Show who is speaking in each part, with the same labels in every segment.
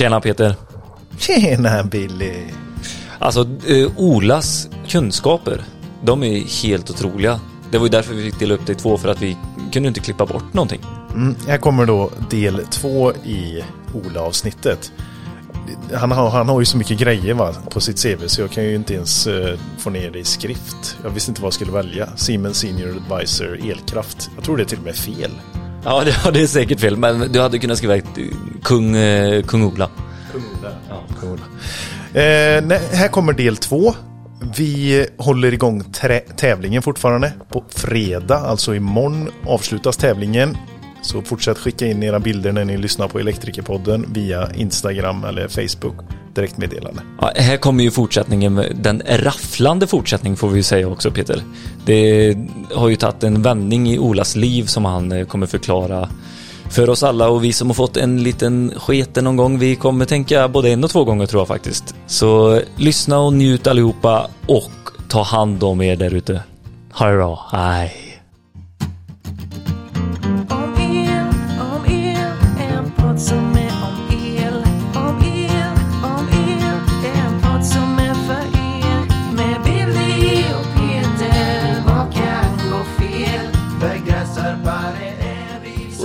Speaker 1: Tjena Peter.
Speaker 2: Tjena Billy.
Speaker 1: Alltså, eh, Olas kunskaper, de är helt otroliga. Det var ju därför vi fick dela upp det i två, för att vi kunde inte klippa bort någonting.
Speaker 2: Mm, här kommer då del två i Ola-avsnittet. Han har, han har ju så mycket grejer va, på sitt CV så jag kan ju inte ens uh, få ner det i skrift. Jag visste inte vad jag skulle välja. Siemens Senior Advisor Elkraft. Jag tror det är till och med fel.
Speaker 1: Ja, det, ja, det är säkert fel, men du hade kunnat skriva kung, eh, kung Ola.
Speaker 2: Kung Ola. Ja, kung Ola. Eh, nej, här kommer del två. Vi håller igång tävlingen fortfarande. På fredag, alltså imorgon, avslutas tävlingen. Så fortsätt skicka in era bilder när ni lyssnar på Elektrikerpodden via Instagram eller Facebook direktmeddelande.
Speaker 1: Ja, här kommer ju fortsättningen, den rafflande fortsättning får vi ju säga också Peter. Det har ju tagit en vändning i Olas liv som han eh, kommer förklara för oss alla och vi som har fått en liten sketen någon gång, vi kommer tänka både en och två gånger tror jag faktiskt. Så lyssna och njut allihopa och ta hand om er där ute. Ha det bra, hej!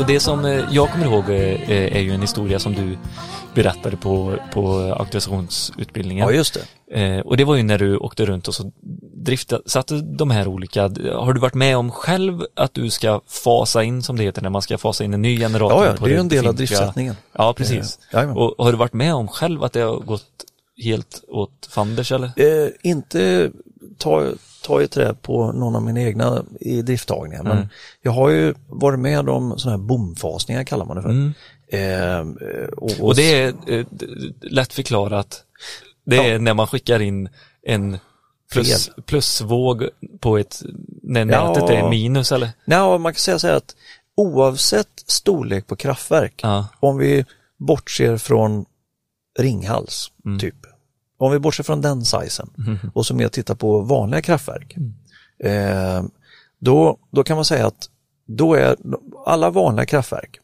Speaker 1: Och det som eh, jag kommer ihåg eh, är ju en historia som du berättade på, på auktorisationsutbildningen.
Speaker 3: Ja, just
Speaker 1: det. Eh, och det var ju när du åkte runt och så satte de här olika, har du varit med om själv att du ska fasa in som det heter när man ska fasa in en ny generator?
Speaker 3: Ja, ja det är ju en del av driftsättningen.
Speaker 1: Ja, precis. Ja, och har du varit med om själv att det har gått helt åt fanders eller?
Speaker 3: Eh, inte ta tar ju trä på någon av mina egna i drifttagningar. Men mm. jag har ju varit med om sådana här bomfasningar kallar man det för. Mm.
Speaker 1: Eh, och, och, och, det är eh, lätt förklarat. Det är ja. när man skickar in en plus, plusvåg på ett, när nätet ja. är minus eller?
Speaker 3: Ja, man kan säga så här att oavsett storlek på kraftverk, ja. om vi bortser från Ringhals, mm. typ, om vi bortser från den sizen mm. och så mer tittar på vanliga kraftverk, mm. eh, då, då kan man säga att då är alla vanliga kraftverk,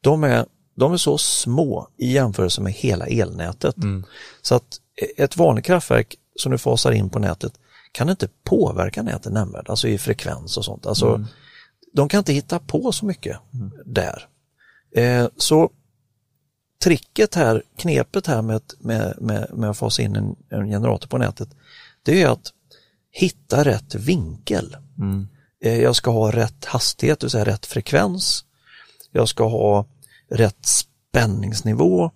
Speaker 3: de är, de är så små i jämförelse med hela elnätet. Mm. Så att ett vanligt kraftverk som du fasar in på nätet kan inte påverka nätet nämnvärt, alltså i frekvens och sånt. Alltså, mm. De kan inte hitta på så mycket mm. där. Eh, så tricket här, knepet här med, med, med, med att fasa in en, en, generator på nätet, det är att hitta rätt vinkel. Mm. Eh, jag ska ha rätt hastighet, det vill säga rätt frekvens. Jag ska ha rätt spänningsnivå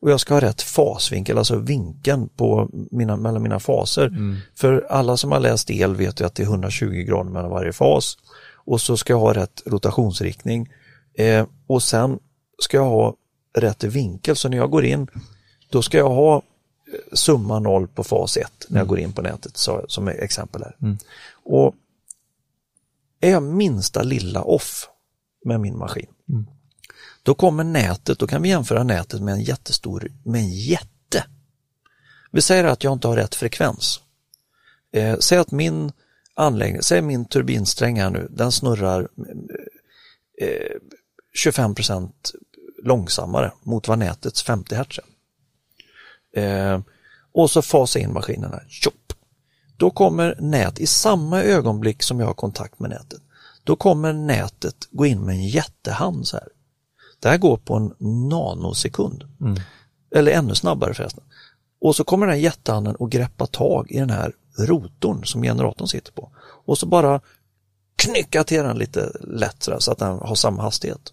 Speaker 3: och jag ska ha rätt fasvinkel, alltså vinkeln på mina, mellan mina faser. Mm. För alla som har läst el vet ju att det är 120 grader mellan varje fas och så ska jag ha rätt rotationsriktning eh, och sen ska jag ha rätt vinkel. Så när jag går in, då ska jag ha eh, summa noll på fas 1 när jag mm. går in på nätet så, som exempel här. Mm. Och är jag minsta lilla off med min maskin, mm. då kommer nätet, då kan vi jämföra nätet med en jättestor, med en jätte. Vi säger att jag inte har rätt frekvens. Eh, säg att min anläggning, säg min turbinsträng här nu, den snurrar eh, 25 långsammare mot vad nätets 50 Hz eh, Och så fasa in maskinerna. Tjopp. Då kommer nät i samma ögonblick som jag har kontakt med nätet. Då kommer nätet gå in med en jättehand så här. Det här går på en nanosekund. Mm. Eller ännu snabbare förresten. Och så kommer den här jättehanden att greppa tag i den här rotorn som generatorn sitter på. Och så bara knycka till den lite lätt så att den har samma hastighet.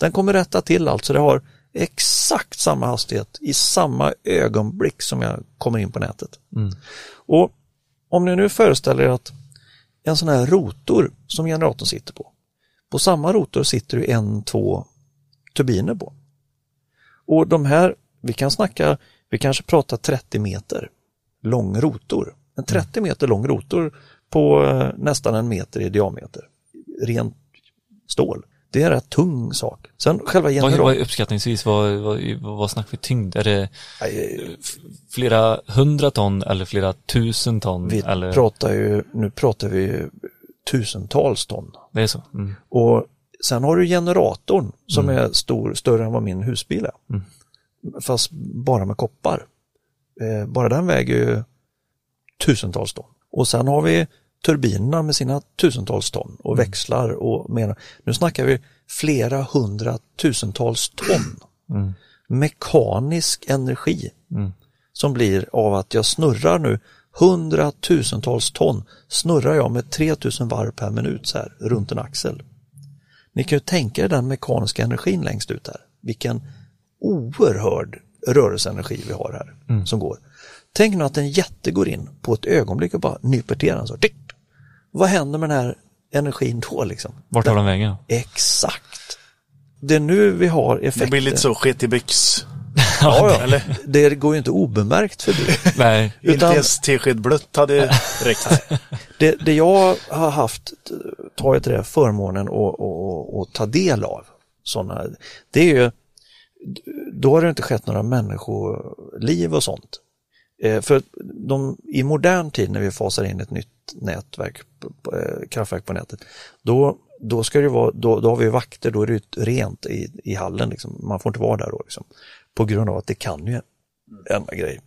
Speaker 3: Den kommer rätta till allt så det har exakt samma hastighet i samma ögonblick som jag kommer in på nätet. Mm. Och om ni nu föreställer er att en sån här rotor som generatorn sitter på, på samma rotor sitter det en, två turbiner på. Och de här, vi kan snacka, vi kanske pratar 30 meter lång rotor. En 30 mm. meter lång rotor på eh, nästan en meter i diameter. Rent stål. Det är en rätt tung sak. Sen själva
Speaker 1: generatorn. Vad, uppskattningsvis, vad, vad, vad snackar vi tyngd? Är det flera hundra ton eller flera tusen ton?
Speaker 3: Vi
Speaker 1: eller?
Speaker 3: pratar ju, nu pratar vi tusentals ton.
Speaker 1: Det är så? Mm.
Speaker 3: Och sen har du generatorn som mm. är stor, större än vad min husbil är. Mm. fast bara med koppar. Eh, bara den väger ju tusentals ton. Och sen har vi turbinerna med sina tusentals ton och mm. växlar och mer. Nu snackar vi flera hundratusentals ton. Mm. Mekanisk energi mm. som blir av att jag snurrar nu hundratusentals ton snurrar jag med 3000 varv per minut så här runt en axel. Ni kan ju tänka er den mekaniska energin längst ut här. Vilken oerhörd rörelseenergi vi har här mm. som går. Tänk nu att en jätte går in på ett ögonblick och bara nyper till den så. Tick! Vad händer med den här energin då liksom?
Speaker 1: Vart tar den vägen?
Speaker 3: Exakt. Det är nu vi har effekter.
Speaker 2: Det blir lite så sket i byx.
Speaker 3: ja, ja. Eller? Det går ju inte obemärkt förbi.
Speaker 2: Nej. Utan, inte ens tesked blött hade räckt.
Speaker 3: det, det jag har haft, tar jag till det, förmånen att ta del av sådana, det är ju, då har det inte skett några människoliv och sånt. Eh, för de, i modern tid när vi fasar in ett nytt nätverk, eh, kraftverk på nätet, då, då, ska det vara, då, då har vi vakter, då är det rent i, i hallen, liksom. man får inte vara där då. Liksom. På grund av att det kan ju enda grej.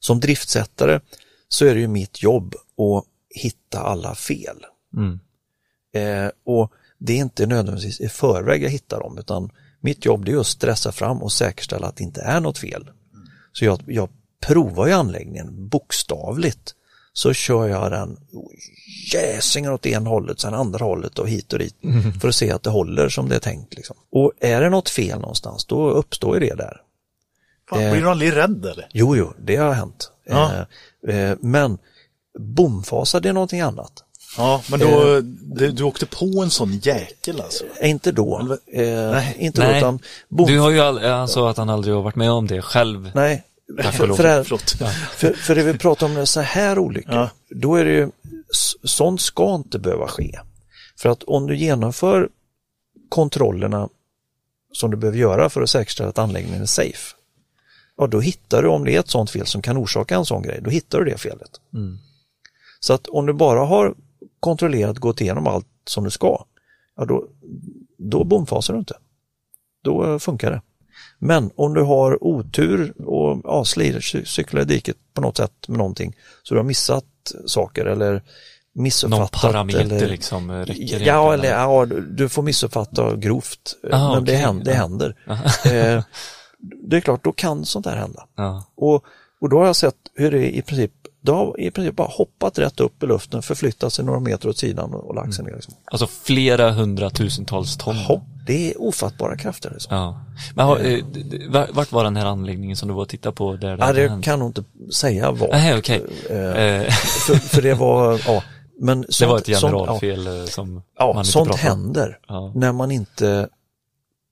Speaker 3: Som driftsättare så är det ju mitt jobb att hitta alla fel. Mm. Eh, och det är inte nödvändigtvis i förväg jag hittar dem utan mitt jobb är att stressa fram och säkerställa att det inte är något fel. Så jag, jag provar ju anläggningen bokstavligt så kör jag den jäsingen åt ena hållet, sen andra hållet och hit och dit mm. för att se att det håller som det är tänkt. Liksom. Och är det något fel någonstans, då uppstår det där.
Speaker 2: Fan, eh, blir du aldrig rädd eller?
Speaker 3: Jo, jo, det har hänt. Ja. Eh, eh, men bomfasa, det är någonting annat.
Speaker 2: Ja, men då, eh, du, du åkte på en sån jäkel alltså?
Speaker 3: Eh, inte då. Eh, nej, inte
Speaker 1: nej. Då, utan bom... Du har ju, all, han sa att han aldrig har varit med om det själv.
Speaker 3: Nej, för, för, för, för det vi pratar om så här olyckor, ja. då är det ju, sånt ska inte behöva ske. För att om du genomför kontrollerna som du behöver göra för att säkerställa att anläggningen är safe, ja då hittar du om det är ett sånt fel som kan orsaka en sån grej, då hittar du det felet. Mm. Så att om du bara har kontrollerat, gått igenom allt som du ska, ja då, då bomfasar du inte. Då funkar det. Men om du har otur och ja, cyklar i diket på något sätt med någonting så du har missat saker eller missuppfattat.
Speaker 1: Någon parameter eller, liksom
Speaker 3: räcker Ja, eller ja, du får missuppfatta grovt. Aha, men okay. det händer. Det, händer. eh, det är klart, då kan sånt här hända. Ja. Och, och då har jag sett hur det i princip det har i princip bara hoppat rätt upp i luften, förflyttat sig några meter åt sidan och lagt sig ner. Liksom.
Speaker 1: Alltså flera hundratusentals ton?
Speaker 3: Ja, det är ofattbare krafter. Liksom.
Speaker 1: Ja. Men har, eh, vart var den här anläggningen som du var och tittade på? Där
Speaker 3: ja, det kan nog inte säga var.
Speaker 1: Nej, okay.
Speaker 3: Eh, eh, för, för, det var, ja, men
Speaker 1: sånt, det var ett generalfel
Speaker 3: sånt,
Speaker 1: eh, som
Speaker 3: ja, man sånt händer ja. när man inte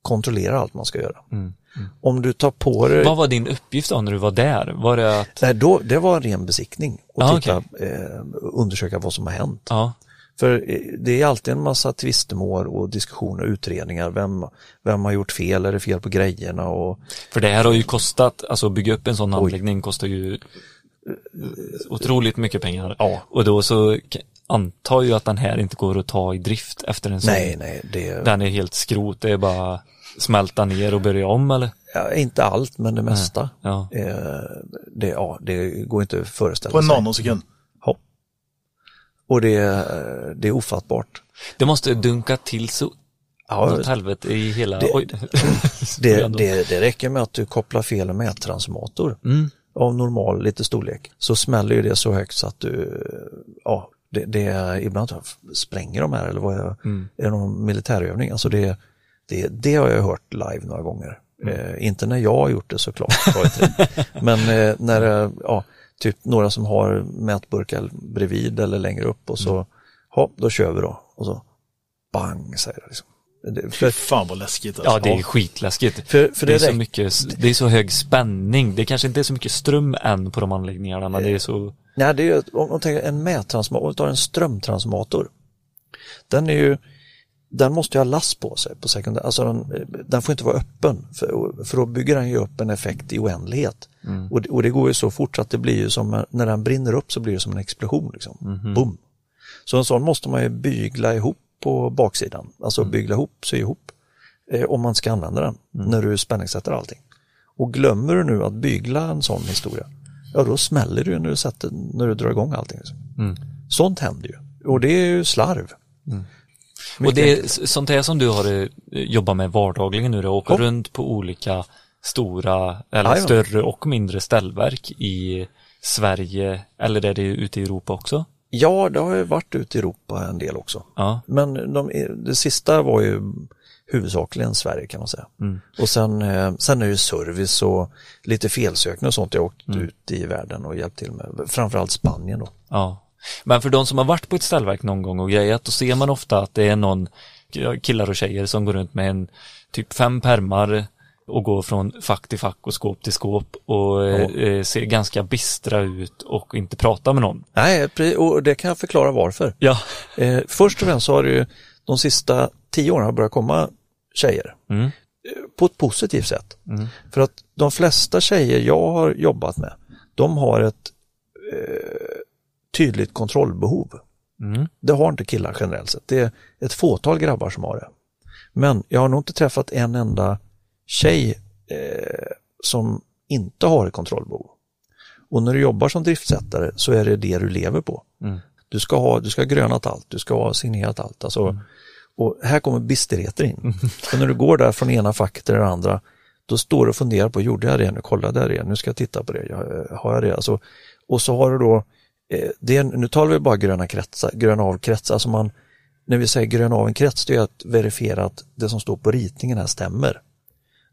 Speaker 3: kontrollerar allt man ska göra. Mm. Mm. Om du tar på dig...
Speaker 1: Vad var din uppgift då när du var där? Var det att...
Speaker 3: Nej, då, det var en ren besiktning och ah, titta, okay. eh, undersöka vad som har hänt. Ah. För eh, det är alltid en massa tvistemål och diskussioner och utredningar. Vem, vem har gjort fel? Är det fel på grejerna? Och...
Speaker 1: För det här har ju kostat, alltså bygga upp en sån anläggning kostar ju otroligt mycket pengar. Ja. Och då så antar ju att den här inte går att ta i drift efter en sån.
Speaker 3: Nej, nej. Det...
Speaker 1: Den är helt skrot, det är bara smälta ner och börja om eller?
Speaker 3: Ja, inte allt, men det mesta. Ja. Eh, det, ja, det går inte att föreställa sig.
Speaker 2: På en nanosekund?
Speaker 3: Och det, det är ofattbart.
Speaker 1: Det måste dunka till så Ja, helvete i hela...
Speaker 3: Det, det, det, det, räcker med att du kopplar fel mättransformator mm. av normal lite storlek så smäller ju det så högt så att du, ja, det, det ibland spränger de här eller vad är, mm. är det någon militärövning? Alltså det, det, det har jag hört live några gånger. Mm. Eh, inte när jag har gjort det såklart, men eh, när eh, ja, typ några som har mätburkar bredvid eller längre upp och så, mm. ja, då kör vi då. Och så bang säger det liksom.
Speaker 2: Det, för, fan vad läskigt
Speaker 1: alltså. Ja, det är skitläskigt. För, för det, det, är så mycket, det är så hög spänning. Det kanske inte är så mycket ström än på de anläggningarna, men det är så...
Speaker 3: Nej, det är om man tänker en mättransformator, om tar en strömtransformator. Den är ju, den måste ju ha last på sig på sekundär, alltså den, den, får inte vara öppen för, för då bygger den ju upp en effekt i oändlighet. Mm. Och, och, det går ju så fort att det blir ju som, när den brinner upp så blir det som en explosion. Liksom. Mm. Boom! Så en sån måste man ju bygla ihop på baksidan, alltså mm. bygla ihop, sy ihop, eh, om man ska använda den mm. när du spänningssätter allting. Och glömmer du nu att bygla en sån historia, ja då smäller det ju när du, sätter, när du drar igång allting. Mm. Sånt händer ju. Och det är ju slarv. Mm.
Speaker 1: Och det är sånt här som du har eh, jobbat med vardagligen nu, du åker oh. runt på olika stora eller Aj, större och mindre ställverk i Sverige eller är det ute i Europa också?
Speaker 3: Ja, det har ju varit ute i Europa en del också. Ja. Men de, det sista var ju huvudsakligen Sverige kan man säga. Mm. Och sen, eh, sen är det service och lite felsökning och sånt jag åkt mm. ut i världen och hjälpt till med. Framförallt Spanien då.
Speaker 1: Ja. Men för de som har varit på ett ställverk någon gång och grejat, då ser man ofta att det är någon killar och tjejer som går runt med en typ fem permar och går från fack till fack och skåp till skåp och eh, ser ganska bistra ut och inte pratar med någon.
Speaker 3: Nej, och det kan jag förklara varför.
Speaker 1: Ja.
Speaker 3: Eh, först och främst så har det ju de sista tio åren börjat komma tjejer. Mm. På ett positivt sätt. Mm. För att de flesta tjejer jag har jobbat med, de har ett tydligt kontrollbehov. Mm. Det har inte killar generellt sett. Det är ett fåtal grabbar som har det. Men jag har nog inte träffat en enda tjej eh, som inte har ett kontrollbehov. Och när du jobbar som driftsättare så är det det du lever på. Mm. Du ska ha, du ska ha grönat allt, du ska ha signerat allt. Alltså, mm. Och här kommer bisterheter in. Mm. när du går där från ena facket till det andra, då står du och funderar på, gjorde jag det nu, kollade jag det, nu ska jag titta på det, jag, har jag det? Alltså, och så har du då, eh, det, nu talar vi bara gröna kretsar, gröna av kretsar, alltså man, när vi säger gröna av en krets, det är att verifiera att det som står på ritningen här stämmer.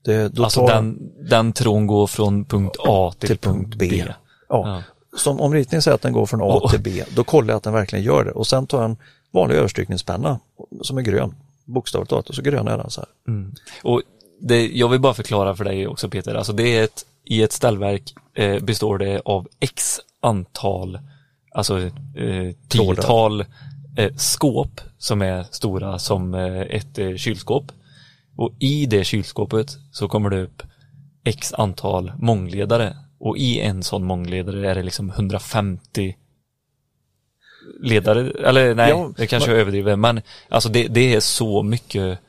Speaker 1: Det, alltså tar... den, den tron går från punkt A till, till punkt B. B. Ja.
Speaker 3: ja. Som om ritningen säger att den går från A oh. till B, då kollar jag att den verkligen gör det och sen tar jag en vanlig överstrykningspenna som är grön, bokstavligt talat, och så grönar jag den så här. Mm.
Speaker 1: Och det, jag vill bara förklara för dig också Peter, alltså det är ett, i ett ställverk eh, består det av x antal, alltså eh, tiotal eh, skåp som är stora som eh, ett eh, kylskåp. Och i det kylskåpet så kommer det upp x antal mångledare. Och i en sån mångledare är det liksom 150 ledare, eller nej, ja, det kanske jag överdriver, men alltså det, det är så mycket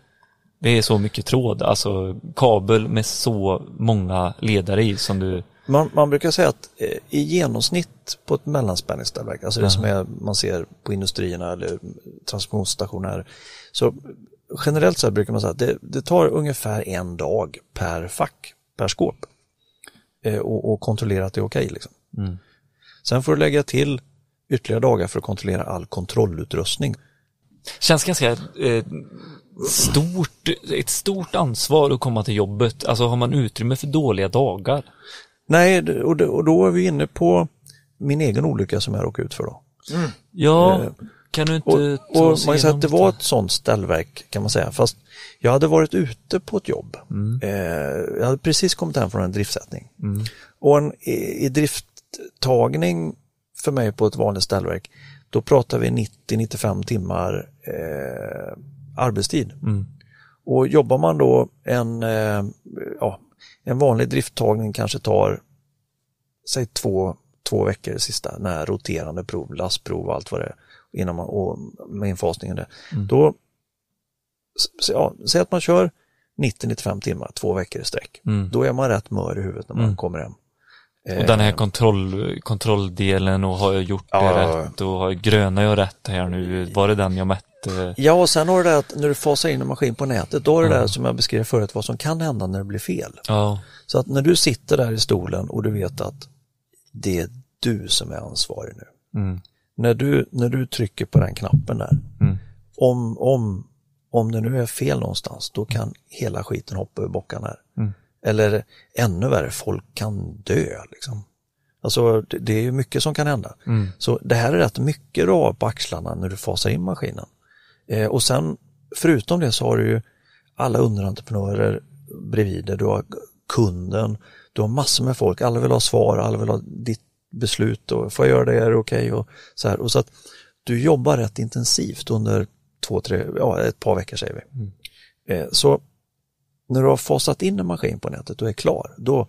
Speaker 1: det är så mycket tråd, alltså kabel med så många ledare i som du
Speaker 3: man, man brukar säga att eh, i genomsnitt på ett mellanspänningsställverk, alltså det som är, man ser på industrierna eller transformationsstationer, så generellt så brukar man säga att det, det, tar ungefär en dag per fack, per skåp eh, och, och, kontrollera att det är okej. Okay, liksom. Mm. Sen får du lägga till ytterligare dagar för att kontrollera all kontrollutrustning.
Speaker 1: Känns ganska eh, stort, ett stort ansvar att komma till jobbet. Alltså har man utrymme för dåliga dagar?
Speaker 3: Nej, och, och då är vi inne på min egen olycka som jag råkade ut för då.
Speaker 1: Mm. Ja, eh, kan du inte
Speaker 3: och, och man kan säga att det var ett sånt ställverk kan man säga, fast jag hade varit ute på ett jobb. Mm. Eh, jag hade precis kommit hem från en driftsättning. Mm. Och en, i, i drifttagning för mig på ett vanligt ställverk, då pratar vi 90-95 timmar eh, arbetstid. Mm. Och jobbar man då en, eh, ja, en vanlig drifttagning kanske tar, säg två, två veckor det sista, när roterande prov, lastprov och allt vad det är, innan man, och med infasningen där. Mm. Då, ja, säg att man kör 90-95 timmar, två veckor i sträck. Mm. Då är man rätt mör i huvudet när man mm. kommer hem.
Speaker 1: Och den här eh, kontroll, kontrolldelen och har jag gjort ja, det rätt och gröna jag rätt här nu? Var det den jag mätte?
Speaker 3: Ja, och sen har du det att när du fasar in en maskin på nätet, då är det ja. det som jag beskrev förut, vad som kan hända när det blir fel. Ja. Så att när du sitter där i stolen och du vet att det är du som är ansvarig nu. Mm. När, du, när du trycker på den knappen där, mm. om, om, om det nu är fel någonstans, då kan hela skiten hoppa ur bockarna. Mm. Eller ännu värre, folk kan dö. Liksom. Alltså det, är mycket som kan hända. Mm. Så det här är rätt mycket du har på axlarna när du fasar in maskinen. Eh, och sen förutom det så har du ju alla underentreprenörer bredvid dig. Du har kunden, du har massor med folk, alla vill ha svar, alla vill ha ditt beslut och får jag göra det, är det okej? Okay? Och så här. Och så att du jobbar rätt intensivt under två, tre, ja ett par veckor säger vi. Mm. Eh, så när du har fasat in en maskin på nätet och är klar, då,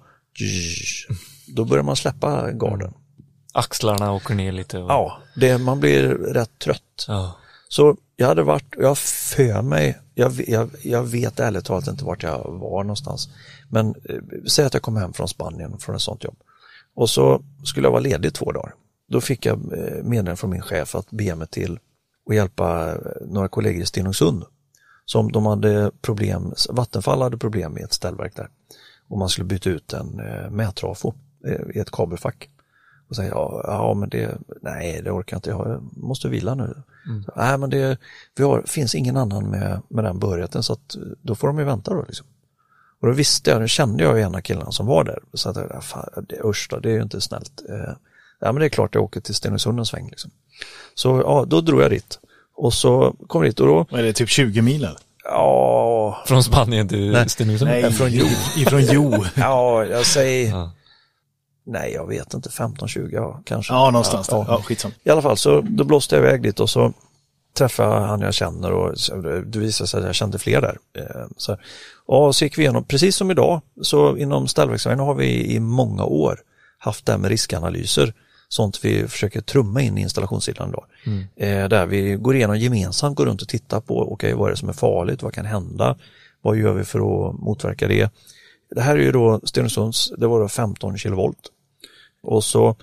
Speaker 3: då börjar man släppa garden.
Speaker 1: Axlarna åker ner lite. Och...
Speaker 3: Ja, det, man blir rätt trött. Ja. Så jag hade varit, jag för mig, jag, jag, jag vet ärligt talat inte vart jag var någonstans. Men eh, säg att jag kom hem från Spanien från ett sånt jobb. Och så skulle jag vara ledig två dagar. Då fick jag eh, meddelande från min chef att be mig till och hjälpa eh, några kollegor i Stenungsund. Som de hade problem, Vattenfall hade problem med ett ställverk där. Och man skulle byta ut en eh, mätrafo eh, i ett kabelfack. Och säga, ja, ja men det, nej det orkar jag inte, jag måste vila nu. Mm. Så, nej men det vi har, finns ingen annan med, med den behörigheten så att då får de ju vänta då. Liksom. Och då visste jag, nu kände jag ju en av killarna som var där. Så att jag, fan, det, usch då, det är ju inte snällt. Eh, ja men det är klart jag åker till Stenungsund en sväng. Liksom. Så ja, då drog jag dit. Och så kom jag dit och då...
Speaker 2: Är det typ 20 mil eller?
Speaker 3: Ja...
Speaker 1: Från Spanien till Stenungsund?
Speaker 2: Nej, från Jo. Ifrån Jo.
Speaker 3: ja, jag säger... Ja. Nej, jag vet inte, 15-20 ja, kanske.
Speaker 2: Ja, någonstans ja, där. Ja, skitsam.
Speaker 3: I alla fall, så då blåste jag iväg dit och så träffade han jag känner och det visade sig att jag kände fler där. Eh, så, och så gick vi igenom, precis som idag, så inom ställverksamheten har vi i många år haft det här med riskanalyser sånt vi försöker trumma in i installationssidan då. Mm. Eh, där vi går igenom gemensamt, går runt och tittar på, okay, vad är det som är farligt, vad kan hända, vad gör vi för att motverka det? Det här är ju då Stenungsunds, det var då 15 kilovolt och så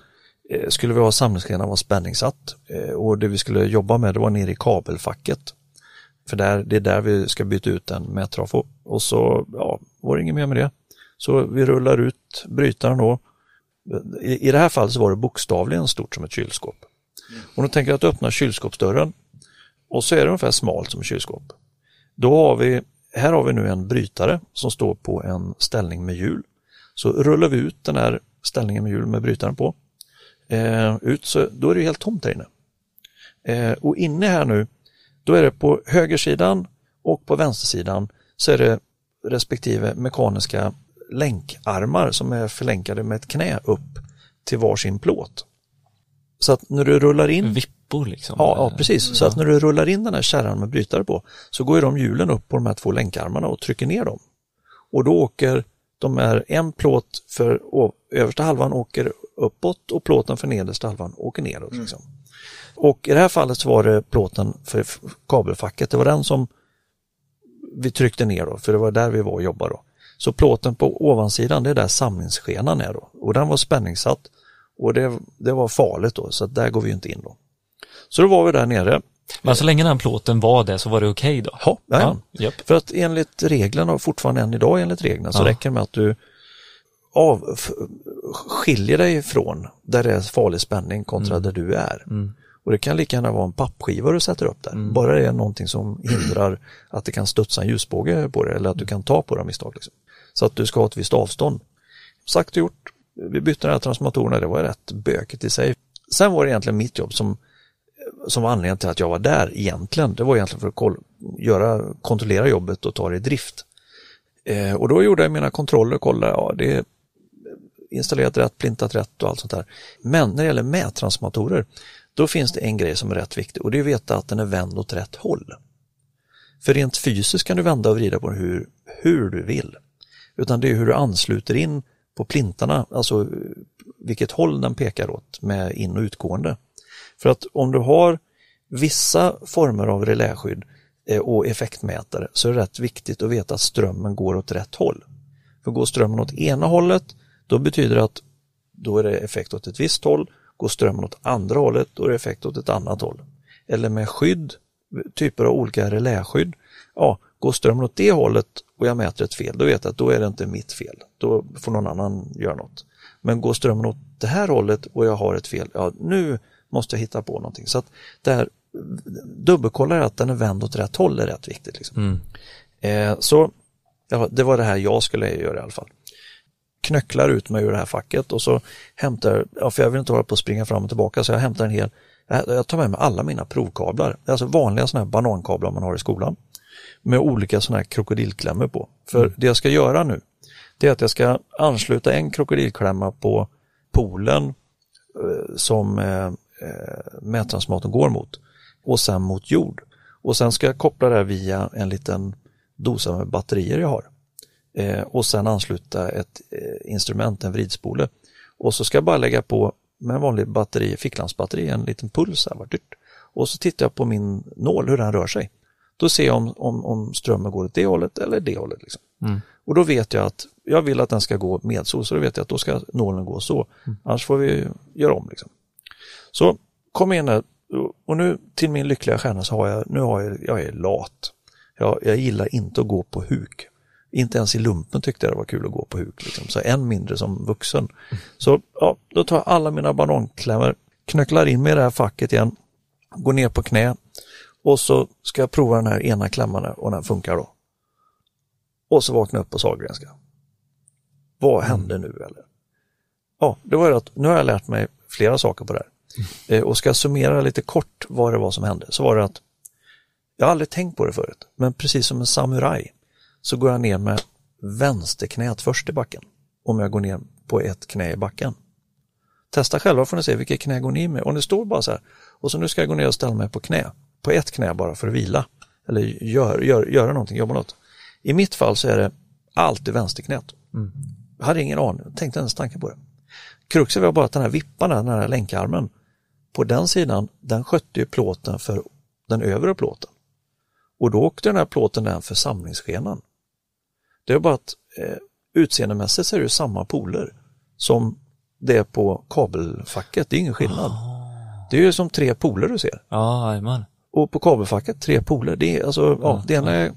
Speaker 3: eh, skulle vi ha samlingsgrenar var spänningssatt eh, och det vi skulle jobba med det var nere i kabelfacket. För där, det är där vi ska byta ut en Trafo och så ja, var det inget mer med det. Så vi rullar ut brytaren då, i, I det här fallet så var det bokstavligen stort som ett kylskåp. Om du tänker att du öppnar kylskåpsdörren och så är det ungefär smalt som ett kylskåp. Då har vi, här har vi nu en brytare som står på en ställning med hjul. Så rullar vi ut den här ställningen med hjul med brytaren på. Eh, ut så då är det helt tomt där inne. Eh, och inne här nu, då är det på högersidan och på vänstersidan så är det respektive mekaniska länkarmar som är förlänkade med ett knä upp till varsin plåt. Så att när du rullar in
Speaker 1: Vippor liksom?
Speaker 3: Ja, ja precis. Så att när du rullar in den här kärran med brytare på så går ju de hjulen upp på de här två länkarmarna och trycker ner dem. Och då åker de här, en plåt för översta halvan åker uppåt och plåten för nedersta halvan åker neråt. Mm. Liksom. Och i det här fallet så var det plåten för kabelfacket, det var den som vi tryckte ner då, för det var där vi var och jobbade då. Så plåten på ovansidan, det är där samlingsskenan är då. Och den var spänningssatt och det, det var farligt då, så där går vi inte in då. Så då var vi där nere.
Speaker 1: Men så länge den plåten var det så var det okej okay då?
Speaker 3: Ja, ja, ja. för att enligt reglerna, och fortfarande än idag enligt reglerna, så ja. räcker det med att du av, skiljer dig från där det är farlig spänning kontra mm. där du är. Mm. Och det kan lika gärna vara en pappskiva du sätter upp där. Mm. Bara det är någonting som hindrar att det kan studsa en ljusbåge på det eller att du kan ta på det av misstag. Liksom. Så att du ska ha ett visst avstånd. Sagt och gjort. Vi bytte de här transformatorerna, det var rätt bökigt i sig. Sen var det egentligen mitt jobb som, som var anledningen till att jag var där egentligen. Det var egentligen för att koll, göra, kontrollera jobbet och ta det i drift. Eh, och då gjorde jag mina kontroller och kollade, ja det är installerat rätt, plintat rätt och allt sånt där. Men när det gäller mättransformatorer, då finns det en grej som är rätt viktig och det är att veta att den är vänd åt rätt håll. För rent fysiskt kan du vända och vrida på den hur, hur du vill. Utan det är hur du ansluter in på plintarna, alltså vilket håll den pekar åt med in och utgående. För att om du har vissa former av reläskydd eh, och effektmätare så är det rätt viktigt att veta att strömmen går åt rätt håll. För går strömmen åt ena hållet, då betyder det att då är det effekt åt ett visst håll. Går strömmen åt andra hållet, då är det effekt åt ett annat håll. Eller med skydd, typer av olika reläskydd, ja, går strömmen åt det hållet och jag mäter ett fel, då vet jag att då är det inte mitt fel. Då får någon annan göra något. Men går strömmen åt det här hållet och jag har ett fel, ja nu måste jag hitta på någonting. Så att det här dubbelkollar att den är vänd åt rätt håll är rätt viktigt. Liksom. Mm. Eh, så ja, det var det här jag skulle göra i alla fall. Knöcklar ut mig ur det här facket och så hämtar, ja, för jag vill inte hålla på att springa fram och tillbaka så jag hämtar en hel, jag tar med mig alla mina provkablar, alltså vanliga sådana här banankablar man har i skolan med olika sådana här krokodilklämmor på. För mm. det jag ska göra nu, det är att jag ska ansluta en krokodilklämma på polen eh, som eh, mättransformatorn går mot och sen mot jord. Och sen ska jag koppla det här via en liten dosa med batterier jag har. Eh, och sen ansluta ett eh, instrument, en vridspole. Och så ska jag bara lägga på med en vanlig batteri, ficklampsbatteri, en liten puls här, dyrt. och så tittar jag på min nål hur den rör sig. Då ser jag om, om, om strömmen går åt det hållet eller det hållet. Liksom. Mm. Och då vet jag att jag vill att den ska gå medsol, så då vet jag att då ska nålen gå så. Mm. Annars får vi göra om. Liksom. Så kom igen här, och nu till min lyckliga stjärna så har jag, nu har jag, jag är lat. Jag, jag gillar inte att gå på huk. Inte ens i lumpen tyckte jag det var kul att gå på huk, liksom. så än mindre som vuxen. Så ja, då tar jag alla mina bananklämmor, knöcklar in mig i det här facket igen, går ner på knä och så ska jag prova den här ena klämman och den funkar då. Och så vaknar jag upp på Sahlgrenska. Vad hände nu eller? Ja, det var ju att nu har jag lärt mig flera saker på det här. Eh, och ska jag summera lite kort vad det var som hände så var det att jag har aldrig tänkt på det förut, men precis som en samuraj så går jag ner med vänsterknät först i backen om jag går ner på ett knä i backen. Testa själva får ni se vilket knä går ni med. Och det står bara så här, och så nu ska jag gå ner och ställa mig på knä, på ett knä bara för att vila. Eller gör, gör, göra någonting, jobba något. I mitt fall så är det alltid vänsterknät. Mm. Jag hade ingen aning, tänkte ens tanke på det. Kruxet var bara att den här vippan, den här länkarmen, på den sidan, den skötte ju plåten för den övre plåten. Och då åkte den här plåten den för samlingsskenan. Det är bara att eh, utseendemässigt så är det samma poler som det är på kabelfacket, det är ingen skillnad. Oh. Det är ju som tre poler du ser.
Speaker 1: Ja, oh,
Speaker 3: Och på kabelfacket, tre poler, det är alltså, ja, det ena är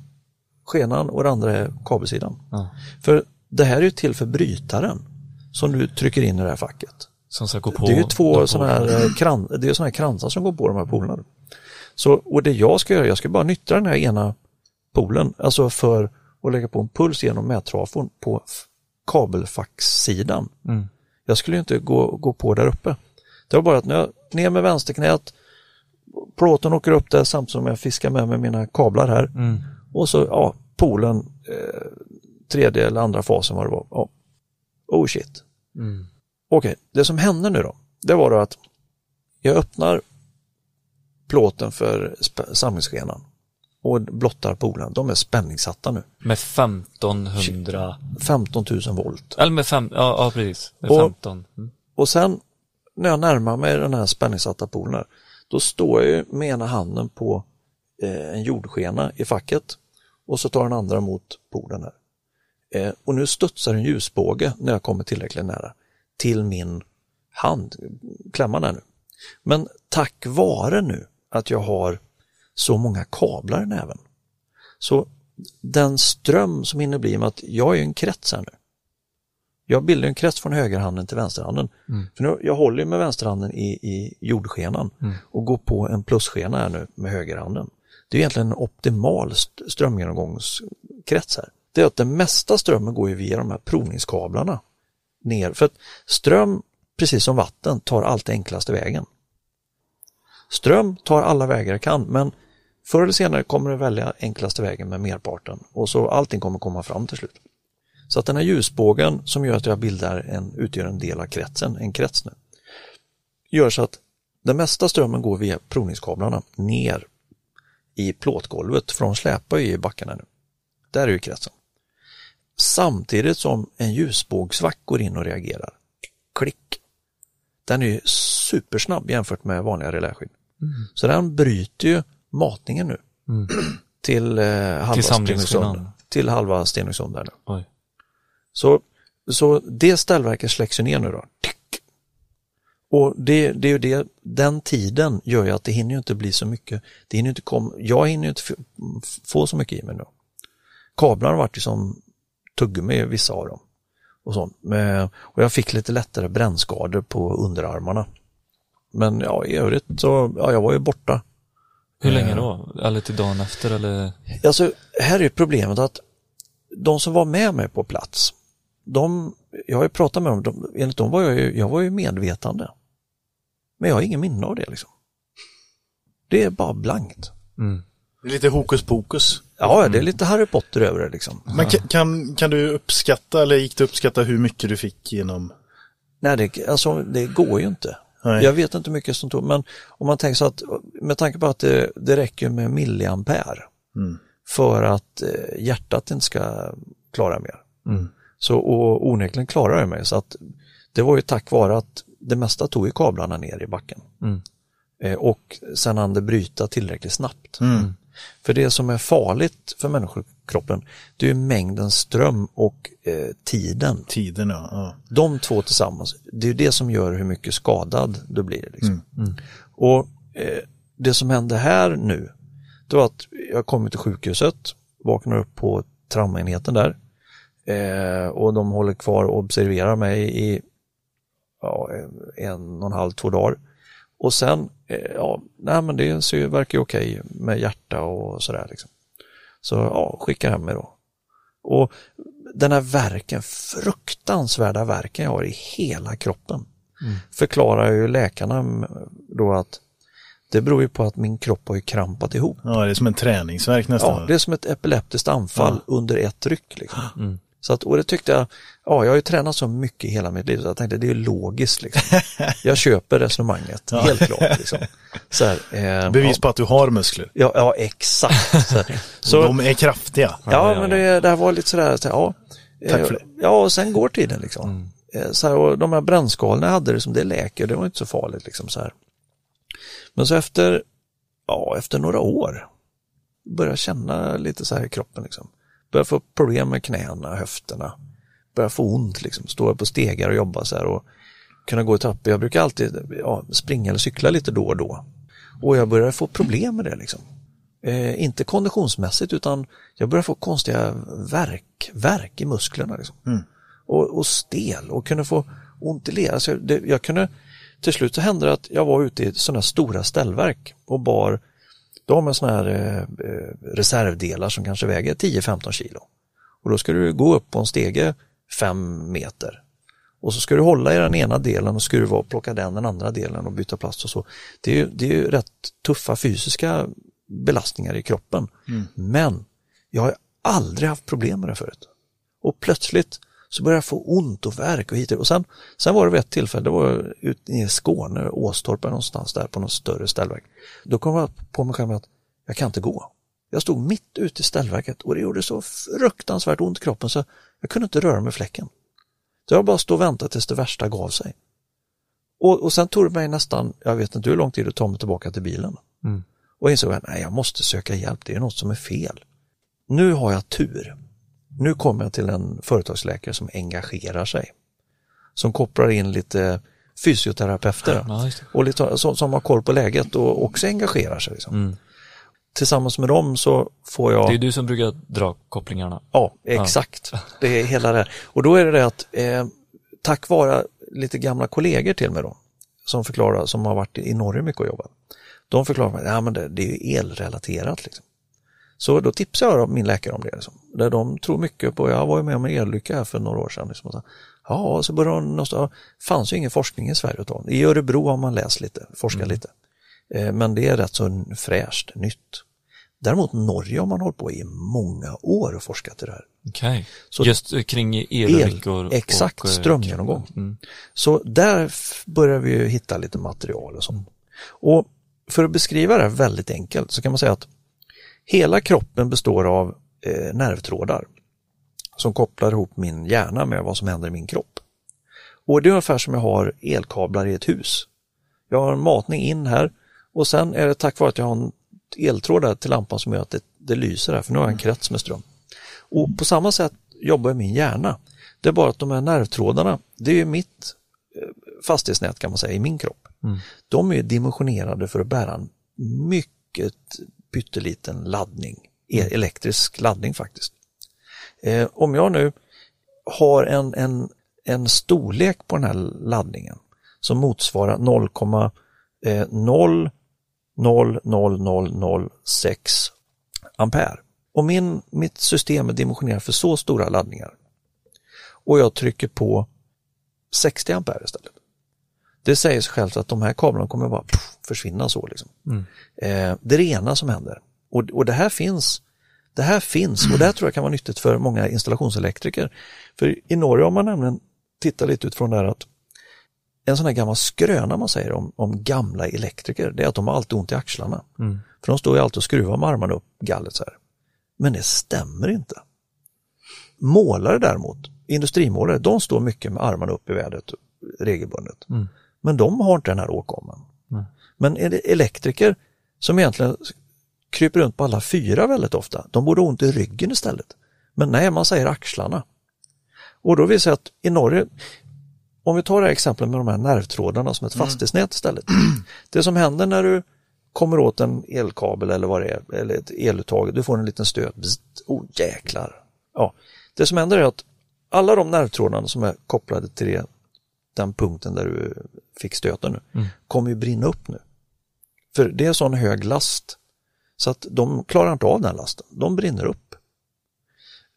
Speaker 3: skenan och det andra är kabelsidan. För det här är ju till för brytaren som du trycker in i det här facket.
Speaker 1: Som ska gå på.
Speaker 3: Det är ju två sådana här, eh, kran, det är såna här kransar som går på de här polerna. Så, och det jag ska göra, jag ska bara nyttja den här ena polen, alltså för att lägga på en puls genom mättrafon på kabelfaxsidan. Mm. Jag skulle inte gå, gå på där uppe. Det var bara att när jag ner med vänsterknät, plåten åker upp där samtidigt som jag fiskar med mig mina kablar här. Mm. Och så, ja, polen, eh, tredje eller andra fasen vad det var. Ja. Oh shit. Mm. Okej, det som hände nu då, det var då att jag öppnar plåten för samlingsskenan och blottar polen. De är spänningssatta nu.
Speaker 1: Med 1500?
Speaker 3: 15 000 volt.
Speaker 1: Eller med fem, ja, ja precis. Med och, 15. Mm.
Speaker 3: och sen när jag närmar mig den här spänningssatta polen, då står jag med ena handen på eh, en jordskena i facket och så tar den andra mot polen här. Eh, och nu studsar en ljusbåge när jag kommer tillräckligt nära till min hand, klämma där nu. Men tack vare nu att jag har så många kablar i näven. Så den ström som hinner bli med att jag är en krets här nu. Jag bildar en krets från högerhanden till vänsterhanden. Mm. För nu, jag håller med vänsterhanden i, i jordskenan mm. och går på en plusskena här nu med högerhanden. Det är egentligen en optimal strömgenomgångskrets här. Det är att den mesta strömmen går ju via de här provningskablarna ner. För att ström, precis som vatten, tar alltid enklaste vägen. Ström tar alla vägar det kan, men förr eller senare kommer det välja enklaste vägen med merparten och så allting kommer komma fram till slut. Så att den här ljusbågen som gör att jag bildar en, utgör en del av kretsen, en krets nu, gör så att den mesta strömmen går via provningskablarna ner i plåtgolvet, för de släpar ju i backarna nu. Där är ju kretsen. Samtidigt som en ljusbågsvack går in och reagerar. Klick! Den är ju supersnabb jämfört med vanliga reläskydd. Mm. Så den bryter ju matningen nu mm. till, eh, halva Stenungsund, till halva Stenungsund där nu. Så, så det ställverket släcks ju ner nu då. Och det, det är ju det, den tiden gör ju att det hinner ju inte bli så mycket, det hinner inte kom, jag hinner inte få så mycket i mig nu. Kablarna har varit ju som tuggummi, vissa av dem. Och, sånt. och jag fick lite lättare brännskador på underarmarna. Men ja, i övrigt så, ja, jag var ju borta.
Speaker 1: Hur länge då? Eller till dagen efter eller?
Speaker 3: Alltså, här är problemet att de som var med mig på plats, de, jag har ju pratat med dem, de, enligt dem var jag ju, jag var ju medvetande. Men jag har ingen minne av det liksom. Det är bara blankt. Mm.
Speaker 2: Det är lite hokus pokus.
Speaker 3: Ja, det är lite Harry Potter över det liksom.
Speaker 2: Men kan, kan du uppskatta, eller gick det uppskatta hur mycket du fick genom?
Speaker 3: Nej, det, alltså, det går ju inte. Nej. Jag vet inte hur mycket som tog, men om man tänker så att med tanke på att det, det räcker med milliampere mm. för att eh, hjärtat inte ska klara mer. Mm. Så och onekligen klarar det mig så att det var ju tack vare att det mesta tog i kablarna ner i backen. Mm. Eh, och sen hann det bryta tillräckligt snabbt. Mm. För det som är farligt för människokroppen, det är mängden ström och eh, tiden.
Speaker 2: Tiden, ja. ja.
Speaker 3: De två tillsammans, det är det som gör hur mycket skadad du blir. Liksom. Mm. Mm. Och eh, det som hände här nu, det var att jag kom till sjukhuset, vaknar upp på traumaenheten där eh, och de håller kvar och observerar mig i ja, en och en halv, två dagar. Och sen, eh, ja, nej men det ser, verkar ju okej med hjärta och sådär. Liksom. Så ja, skicka hem mig då. Och den här verken, fruktansvärda verken jag har i hela kroppen, mm. förklarar ju läkarna då att det beror ju på att min kropp har ju krampat ihop.
Speaker 2: Ja, det är som en träningsverk nästan.
Speaker 3: Ja, det är som ett epileptiskt anfall ja. under ett ryck. Liksom. Mm. Så att, och det tyckte jag, ja jag har ju tränat så mycket hela mitt liv så jag tänkte det är logiskt. Liksom. Jag köper resonemanget, ja. helt klart. Liksom.
Speaker 2: Så här, eh, Bevis ja. på att du har muskler.
Speaker 3: Ja, ja exakt. Så,
Speaker 2: så, De är kraftiga.
Speaker 3: Ja, men det, det här var lite sådär, så, ja. Tack för det. Ja, och sen går tiden liksom. Mm. Eh, så här, och de här brännskadorna jag hade, liksom, det läker, det var inte så farligt. Liksom, så här. Men så efter, ja, efter några år började jag känna lite så här i kroppen. Liksom. Börjar få problem med knäna, höfterna. Börjar få ont liksom, stå på stegar och jobba så här och kunna gå i trappor. Jag brukar alltid ja, springa eller cykla lite då och då. Och jag börjar få problem med det liksom. Eh, inte konditionsmässigt utan jag börjar få konstiga verk, verk i musklerna. Liksom. Mm. Och, och, stel och kunde få ont i leder. Så det, jag kunde, till slut så hände det att jag var ute i sådana stora ställverk och bar de har sådana här eh, reservdelar som kanske väger 10-15 kilo. Och då ska du gå upp på en stege 5 meter. Och så ska du hålla i den ena delen och skruva och plocka den, den andra delen och byta plast och så. Det är ju, det är ju rätt tuffa fysiska belastningar i kroppen. Mm. Men jag har aldrig haft problem med det förut. Och plötsligt så började jag få ont och värk och hit och sen, sen var det vid ett tillfälle, det var ute i Skåne, Åstorp någonstans där på något större ställverk. Då kom jag på mig själv att jag kan inte gå. Jag stod mitt ute i ställverket och det gjorde så fruktansvärt ont i kroppen så jag kunde inte röra mig fläcken. Så jag bara stod och väntade tills det värsta gav sig. Och, och sen tog det mig nästan, jag vet inte hur lång tid det tog mig tillbaka till bilen. Mm. Och insåg att nej, jag måste söka hjälp, det är något som är fel. Nu har jag tur. Nu kommer jag till en företagsläkare som engagerar sig. Som kopplar in lite fysioterapeuter ja, och lite, som, som, har koll på läget och också engagerar sig. Liksom. Mm. Tillsammans med dem så får jag...
Speaker 1: Det är du som brukar dra kopplingarna.
Speaker 3: Ja, exakt. Ja. Det är hela det. Och då är det det att eh, tack vare lite gamla kollegor till mig då, som förklarar, som har varit i Norge mycket och jobbat. De förklarar att ja, det, det är elrelaterat. Liksom. Så då tipsade jag min läkare om det. Liksom. De tror mycket på, jag var ju med om en elolycka här för några år sedan. Liksom. Så, ja, så började de, det fanns ju ingen forskning i Sverige att I Örebro har man läst lite, forskat mm. lite. Eh, men det är rätt så fräscht, nytt. Däremot Norge har man hållit på i många år och forskat i det här.
Speaker 1: Okay. just kring elolyckor?
Speaker 3: El, exakt, och, eh, strömgenomgång. Mm. Så där börjar vi ju hitta lite material och så. Mm. Och för att beskriva det här väldigt enkelt så kan man säga att Hela kroppen består av eh, nervtrådar som kopplar ihop min hjärna med vad som händer i min kropp. Och det är ungefär som jag har elkablar i ett hus. Jag har en matning in här och sen är det tack vare att jag har en eltråd där till lampan som gör att det, det lyser här, för nu har jag en krets med ström. Och på samma sätt jobbar min hjärna. Det är bara att de här nervtrådarna, det är mitt eh, fastighetsnät kan man säga i min kropp. Mm. De är dimensionerade för att bära en mycket pytteliten laddning, e- mm. elektrisk laddning faktiskt. Eh, om jag nu har en, en, en storlek på den här laddningen som motsvarar 0,00006 eh, ampere. Och min, mitt system är dimensionerat för så stora laddningar. Och jag trycker på 60 ampere istället. Det säger sig självt att de här kablarna kommer bara pff, försvinna så. Liksom. Mm. Eh, det är det ena som händer. Och, och det här finns det här finns och det här tror jag kan vara nyttigt för många installationselektriker. För i Norge har man nämligen tittat lite utifrån det här att en sån här gammal skröna man säger om, om gamla elektriker, det är att de har alltid ont i axlarna. Mm. För de står ju alltid och skruvar med armarna upp gallet så här. Men det stämmer inte. Målare däremot, industrimålare, de står mycket med armarna upp i vädret regelbundet. Mm. Men de har inte den här åkommen. Mm. Men är det elektriker som egentligen kryper runt på alla fyra väldigt ofta, de borde ha ont i ryggen istället. Men nej, man säger axlarna. Och då säga att i Norge, om vi tar det här exemplet med de här nervtrådarna som ett mm. fastighetsnät istället. Det som händer när du kommer åt en elkabel eller vad det är, eller ett eluttag, du får en liten stöt, Bzzt, oh jäklar. Ja. Det som händer är att alla de nervtrådarna som är kopplade till det, den punkten där du fick stöten nu, mm. kommer ju brinna upp nu. För det är sån hög last så att de klarar inte av den lasten, de brinner upp.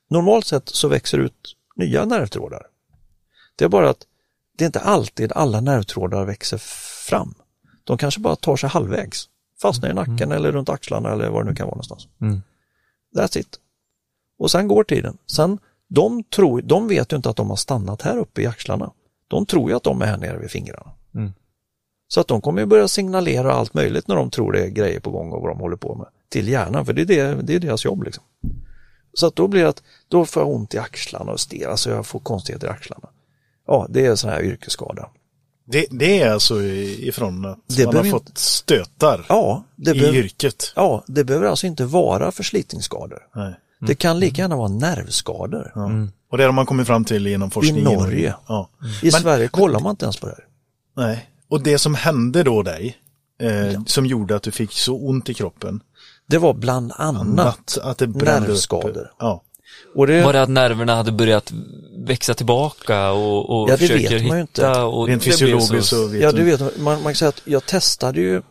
Speaker 3: Normalt sett så växer ut nya nervtrådar. Det är bara att det är inte alltid alla nervtrådar växer fram. De kanske bara tar sig halvvägs, fastnar i nacken mm. eller runt axlarna eller vad det nu kan vara någonstans. Mm. That's it. Och sen går tiden. Sen, de, tror, de vet ju inte att de har stannat här uppe i axlarna. De tror ju att de är här nere vid fingrarna. Mm. Så att de kommer börja signalera allt möjligt när de tror det är grejer på gång och vad de håller på med till hjärnan, för det är, det, det är deras jobb. Liksom. Så att då blir det att då får jag ont i axlarna och stel, alltså jag får konstigheter i axlarna. Ja, det är sån här yrkesskada.
Speaker 2: Det, det är alltså ifrån att det man har fått inte... stötar
Speaker 3: ja,
Speaker 2: det i behöver... yrket?
Speaker 3: Ja, det behöver alltså inte vara förslitningsskador. Nej. Mm. Det kan lika gärna vara nervskador.
Speaker 2: Ja. Mm. Och det har man kommit fram till genom forskningen?
Speaker 3: I Norge. Ja. Mm. I Men... Sverige kollar man inte ens på det här.
Speaker 2: Nej, och det som hände då dig, eh, ja. som gjorde att du fick så ont i kroppen,
Speaker 3: det var bland annat, att det nervskador.
Speaker 1: Ja. Och det... Var det att nerverna hade börjat växa tillbaka och, och
Speaker 3: ja, det försöker vet man ju inte.
Speaker 2: Och Rent fysiologiskt så, vet
Speaker 3: Ja, du vet, man, man kan säga att jag testade ju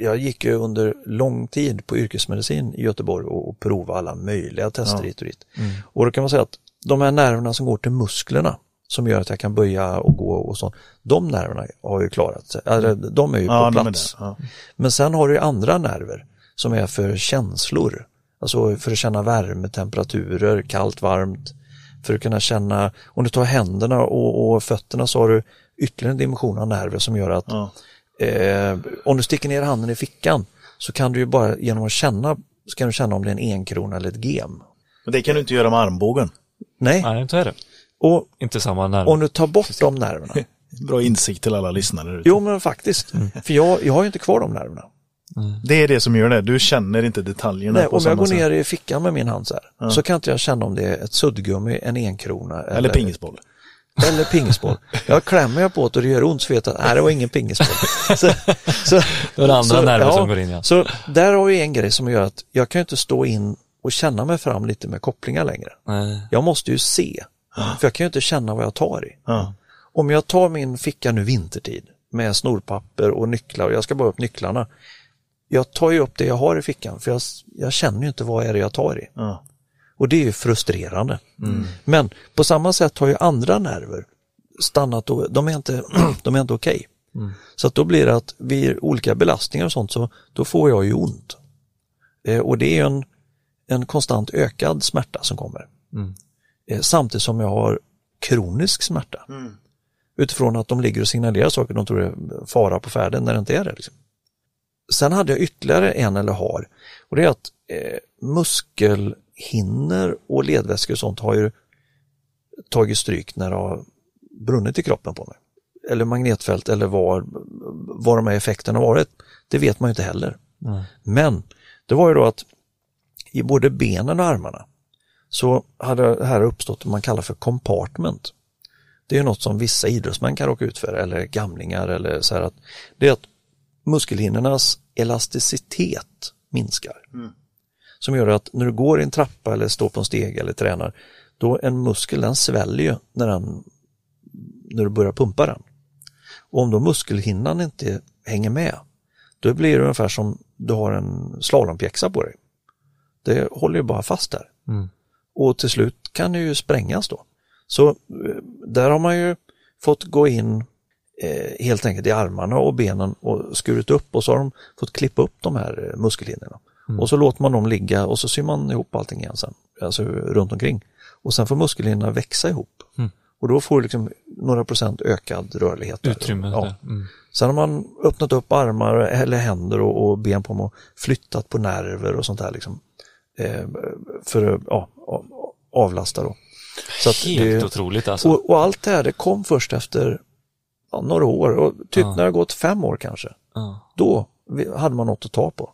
Speaker 3: jag gick ju under lång tid på yrkesmedicin i Göteborg och, och provade alla möjliga tester ja. hit och dit. Mm. Och då kan man säga att de här nerverna som går till musklerna som gör att jag kan böja och gå och sånt, de nerverna har ju klarat sig, alltså, de är ju ja, på plats. Ja. Men sen har du andra nerver som är för känslor. Alltså för att känna värme, temperaturer, kallt, varmt. För att kunna känna, om du tar händerna och, och fötterna så har du ytterligare en dimension av nerver som gör att ja. Eh, om du sticker ner handen i fickan så kan du ju bara genom att känna, så kan du känna om det är en enkrona eller ett gem.
Speaker 2: Men det kan du inte göra med armbågen.
Speaker 3: Nej.
Speaker 1: Nej, inte är det.
Speaker 3: Och
Speaker 1: inte samma nerv.
Speaker 3: Om du tar bort de nerverna.
Speaker 2: Bra insikt till alla lyssnare.
Speaker 3: Jo, men faktiskt. Mm. För jag, jag har ju inte kvar de nerverna.
Speaker 2: Mm. Det är det som gör det, du känner inte detaljerna.
Speaker 3: Nej, om jag går ner i fickan med min hand så här, ja. så kan inte jag känna om det är ett suddgummi, en enkrona.
Speaker 2: Eller, eller pingisboll.
Speaker 3: Eller pingisboll. Jag klämmer jag på det och det gör ont så vet jag att nej, det var ingen pingisboll. Så,
Speaker 1: så, det är det andra nerver ja, som går in. Ja.
Speaker 3: Så där har vi en grej som gör att jag kan inte stå in och känna mig fram lite med kopplingar längre. Nej. Jag måste ju se, för jag kan ju inte känna vad jag tar i. Ja. Om jag tar min ficka nu vintertid med snorpapper och nycklar och jag ska bara upp nycklarna jag tar ju upp det jag har i fickan för jag, jag känner ju inte vad är det jag tar i. Ja. Och det är ju frustrerande. Mm. Men på samma sätt har ju andra nerver stannat och de är inte, de är inte okej. Okay. Mm. Så att då blir det att vid olika belastningar och sånt så då får jag ju ont. Eh, och det är en, en konstant ökad smärta som kommer. Mm. Eh, samtidigt som jag har kronisk smärta. Mm. Utifrån att de ligger och signalerar saker, de tror det är fara på färden när det inte är det. Liksom. Sen hade jag ytterligare en eller har och det är att eh, muskelhinnor och ledväskor och sånt har ju tagit stryk när det har brunnit i kroppen på mig. Eller magnetfält eller var, var de här effekterna varit. Det vet man ju inte heller. Mm. Men det var ju då att i både benen och armarna så hade det här uppstått vad man kallar för compartment. Det är något som vissa idrottsmän kan råka ut för eller gamlingar eller så här att det är att muskelhinnornas elasticitet minskar. Mm. Som gör att när du går i en trappa eller står på en steg eller tränar, då en muskel den sväller ju när, den, när du börjar pumpa den. Och om då muskelhinnan inte hänger med, då blir det ungefär som du har en slalompjäxa på dig. Det håller ju bara fast där. Mm. Och till slut kan det ju sprängas då. Så eh, där har man ju fått gå in eh, helt enkelt i armarna och benen och skurit upp och så har de fått klippa upp de här eh, muskelhinnorna. Mm. Och så låter man dem ligga och så syr man ihop allting igen sen, alltså runt omkring. Och sen får muskelhinnorna växa ihop. Mm. Och då får du liksom några procent ökad rörlighet.
Speaker 1: Utrymme. Ja. Mm.
Speaker 3: Sen har man öppnat upp armar eller händer och, och ben på dem och flyttat på nerver och sånt där liksom. Eh, för att ja, avlasta då.
Speaker 1: Så Helt det, otroligt alltså.
Speaker 3: Och, och, allt det här det kom först efter ja, några år och typ ja. när det gått fem år kanske. Ja. Då hade man något att ta på.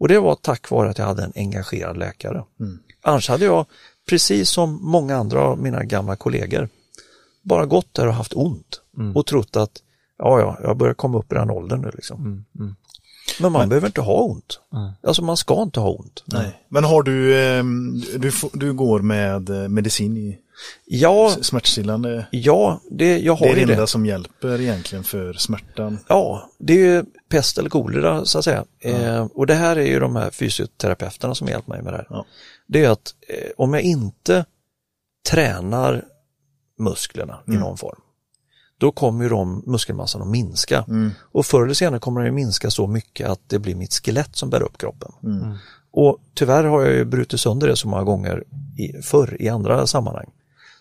Speaker 3: Och det var tack vare att jag hade en engagerad läkare. Mm. Annars hade jag, precis som många andra av mina gamla kollegor, bara gått där och haft ont mm. och trott att ja, ja, jag börjar komma upp i den åldern nu liksom. Mm, mm. Men man Men, behöver inte ha ont. Mm. Alltså man ska inte ha ont.
Speaker 2: Nej. Men har du, ehm, du, du går med eh, medicin i
Speaker 3: ja,
Speaker 2: smärtstillande?
Speaker 3: Ja, det, jag har
Speaker 2: det är det
Speaker 3: enda
Speaker 2: som hjälper egentligen för smärtan?
Speaker 3: Ja, det är ju pest eller kolera så att säga. Eh, och det här är ju de här fysioterapeuterna som hjälper mig med det här. Ja. Det är att eh, om jag inte tränar musklerna mm. i någon form, då kommer ju de muskelmassan att minska. Mm. Och förr eller senare kommer den att minska så mycket att det blir mitt skelett som bär upp kroppen. Mm. mm. Och tyvärr har jag ju brutit sönder det så många gånger i, förr i andra sammanhang.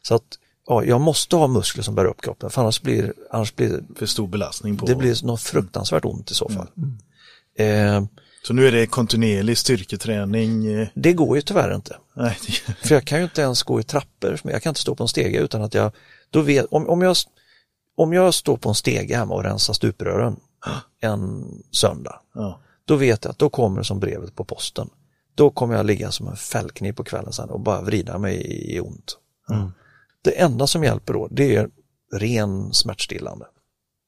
Speaker 3: Så att ja, jag måste ha muskler som bär upp kroppen för annars blir, annars blir
Speaker 2: för stor belastning på.
Speaker 3: Det blir något fruktansvärt ont i så fall. Mm.
Speaker 2: Eh, så nu är det kontinuerlig styrketräning? Eh.
Speaker 3: Det går ju tyvärr inte. Nej. För jag kan ju inte ens gå i trappor, jag kan inte stå på en stege utan att jag, då vet, om, om jag om jag står på en stege hemma och rensar stuprören en söndag, ja. då vet jag att då kommer det som brevet på posten. Då kommer jag ligga som en fällkniv på kvällen sen och bara vrida mig i ont. Mm. Det enda som hjälper då, det är ren smärtstillande.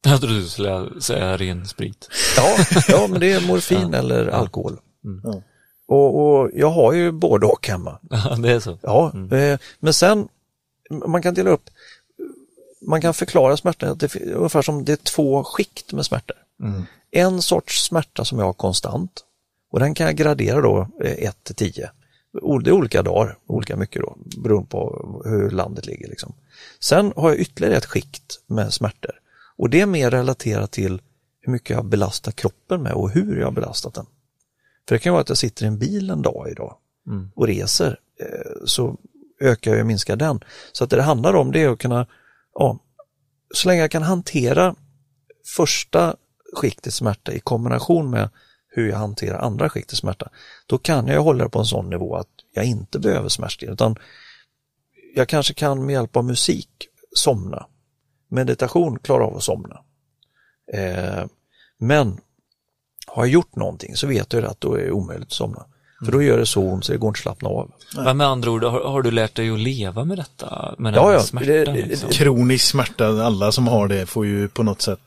Speaker 1: Jag trodde du skulle säga ren sprit.
Speaker 3: Ja, ja men det är morfin ja. eller alkohol. Mm. Ja. Och, och, jag har ju både och hemma.
Speaker 1: Det är så.
Speaker 3: Ja, mm. Eh, men sen, man kan dela upp man kan förklara smärta det är ungefär som det är två skikt med smärtor. Mm. En sorts smärta som jag har konstant och den kan jag gradera då 1 eh, till 10. Det är olika dagar, olika mycket då, beroende på hur landet ligger. Liksom. Sen har jag ytterligare ett skikt med smärtor och det är mer relaterat till hur mycket jag belastar kroppen med och hur jag har belastat den. För det kan vara att jag sitter i en bil en dag idag mm. och reser, eh, så ökar jag och minskar den. Så att det det handlar om det är att kunna ja, så länge jag kan hantera första skiktets smärta i kombination med hur jag hanterar andra skiktets smärta, då kan jag hålla det på en sån nivå att jag inte behöver smärtstillande, utan jag kanske kan med hjälp av musik somna. Meditation klarar av att somna. Eh, men har jag gjort någonting så vet jag att då är det omöjligt att somna. För då gör det så ont så det går inte att slappna av.
Speaker 1: Men med andra ord, har, har, du lärt dig att leva med detta? Med ja, ja. Smärtan, det,
Speaker 2: liksom? Kronisk smärta, alla som har det får ju på något sätt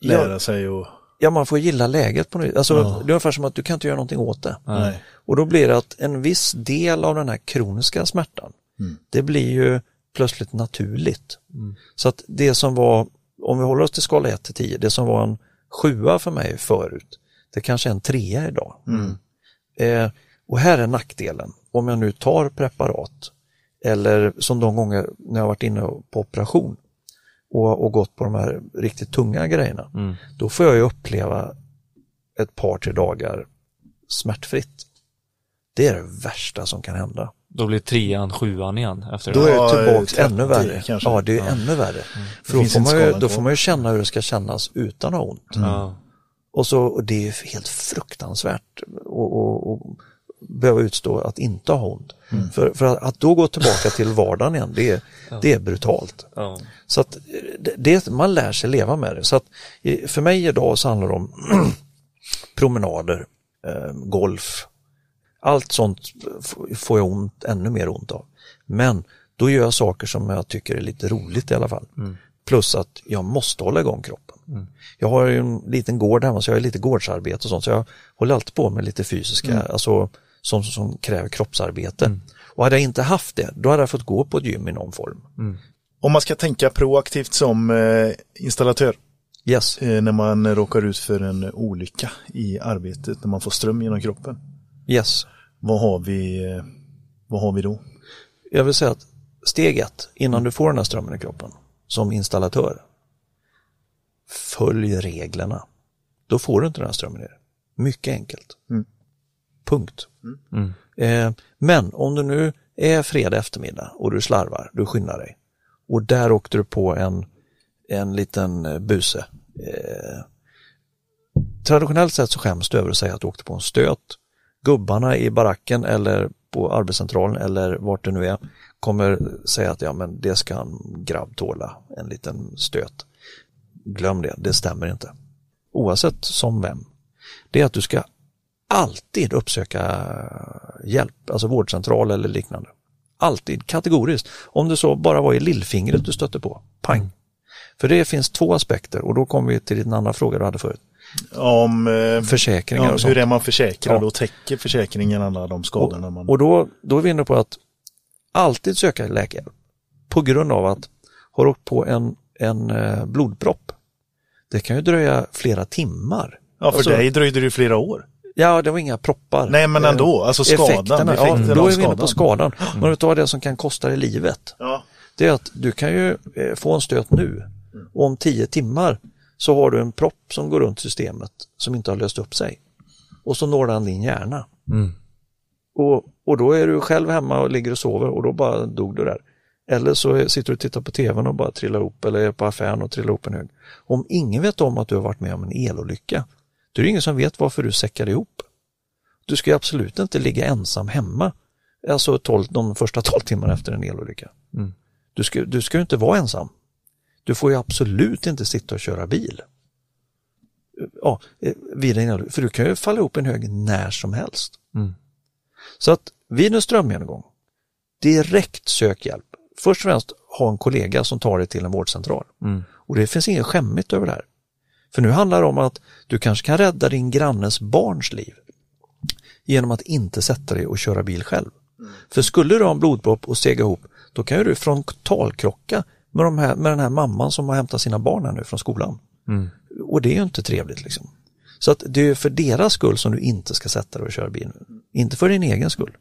Speaker 2: lära ja. sig och
Speaker 3: Ja, man får gilla läget på något alltså, ja. Det är ungefär som att du kan inte göra någonting åt det. Nej. Och då blir det att en viss del av den här kroniska smärtan, mm. det blir ju plötsligt naturligt. Mm. Så att det som var, om vi håller oss till skala 1 till 10, det som var en sjua för mig förut, det kanske är en trea idag. Mm. Eh, och här är nackdelen, om jag nu tar preparat eller som de gånger när jag varit inne på operation och, och gått på de här riktigt tunga grejerna, mm. då får jag ju uppleva ett par, tre dagar smärtfritt. Det är det värsta som kan hända.
Speaker 1: Då blir trean sjuan igen efter
Speaker 3: det? Då är det tillbaka ännu värre. Kanske. Ja, det är ja. ännu värre. Mm. För då får, man ju, då får man ju känna hur det ska kännas utan att ha ont. Mm. Och, så, och det är helt fruktansvärt. Och, och, och behöva utstå att inte ha ont. Mm. För, för att, att, då gå tillbaka till vardagen igen, det är, ja. det är brutalt. Ja. Så att det, man lär sig leva med det. Så att för mig idag så handlar det om promenader, eh, golf, allt sånt får jag ont, ännu mer ont av. Men då gör jag saker som jag tycker är lite roligt i alla fall. Mm. Plus att jag måste hålla igång kroppen. Mm. Jag har ju en liten gård hemma så jag har lite gårdsarbete och sånt så jag håller alltid på med lite fysiska, mm. alltså som, som kräver kroppsarbete. Mm. Och hade jag inte haft det, då hade jag fått gå på ett gym i någon form. Mm.
Speaker 2: Om man ska tänka proaktivt som eh, installatör,
Speaker 3: yes.
Speaker 2: eh, när man råkar ut för en olycka i arbetet, när man får ström genom kroppen.
Speaker 3: Yes.
Speaker 2: Vad har vi, eh, vad har vi då?
Speaker 3: Jag vill säga att steg ett, innan du får den här strömmen i kroppen, som installatör, följ reglerna. Då får du inte den här strömmen ner. Mycket enkelt. Mm. Punkt. Mm. Eh, men om du nu är fredag eftermiddag och du slarvar, du skyndar dig och där åkte du på en, en liten eh, buse. Eh, traditionellt sett så skäms du över att säga att du åkte på en stöt. Gubbarna i baracken eller på arbetscentralen eller vart det nu är kommer säga att ja men det ska en grabb tåla, en liten stöt. Glöm det, det stämmer inte. Oavsett som vem. det är att du ska alltid uppsöka hjälp, alltså vårdcentral eller liknande. Alltid, kategoriskt. Om det så bara var i lillfingret du stötte på, pang. För det finns två aspekter och då kommer vi till din andra fråga du hade förut.
Speaker 2: Om eh,
Speaker 3: försäkringar ja, och
Speaker 2: sånt. Hur är man försäkrad ja. och täcker försäkringen alla de skadorna
Speaker 3: och,
Speaker 2: man...
Speaker 3: Och då, då är vi inne på att alltid söka läkare på grund av att har du åkt på en, en eh, blodpropp, det kan ju dröja flera timmar.
Speaker 2: Ja, för alltså, dig dröjde det flera år.
Speaker 3: Ja, det var inga proppar.
Speaker 2: Nej, men ändå, alltså skadan.
Speaker 3: Ja, då är vi inne på skadan. Mm. Men du tar det som kan kosta dig livet. Ja. Det är att du kan ju eh, få en stöt nu och om tio timmar så har du en propp som går runt systemet som inte har löst upp sig. Och så når den din hjärna. Mm. Och, och då är du själv hemma och ligger och sover och då bara dog du där. Eller så sitter du och tittar på tvn och bara trillar ihop eller är på affären och trillar ihop en hög. Om ingen vet om att du har varit med om en elolycka, då är det ingen som vet varför du säckade ihop. Du ska absolut inte ligga ensam hemma, alltså 12, de första 12 timmarna efter en elolycka. Mm. Du, ska, du ska inte vara ensam. Du får ju absolut inte sitta och köra bil. Ja, vid en för du kan ju falla ihop en hög när som helst. Mm. Så att vid en strömgenomgång, direkt sök hjälp. Först och främst ha en kollega som tar dig till en vårdcentral. Mm. Och det finns inget skämmigt över det här. För nu handlar det om att du kanske kan rädda din grannes barns liv genom att inte sätta dig och köra bil själv. För skulle du ha en blodpropp och sega ihop, då kan du frontalkrocka med, de här, med den här mamman som har hämtat sina barn här nu från skolan. Mm. Och det är ju inte trevligt liksom. Så att det är för deras skull som du inte ska sätta dig och köra bil nu. Inte för din egen skull.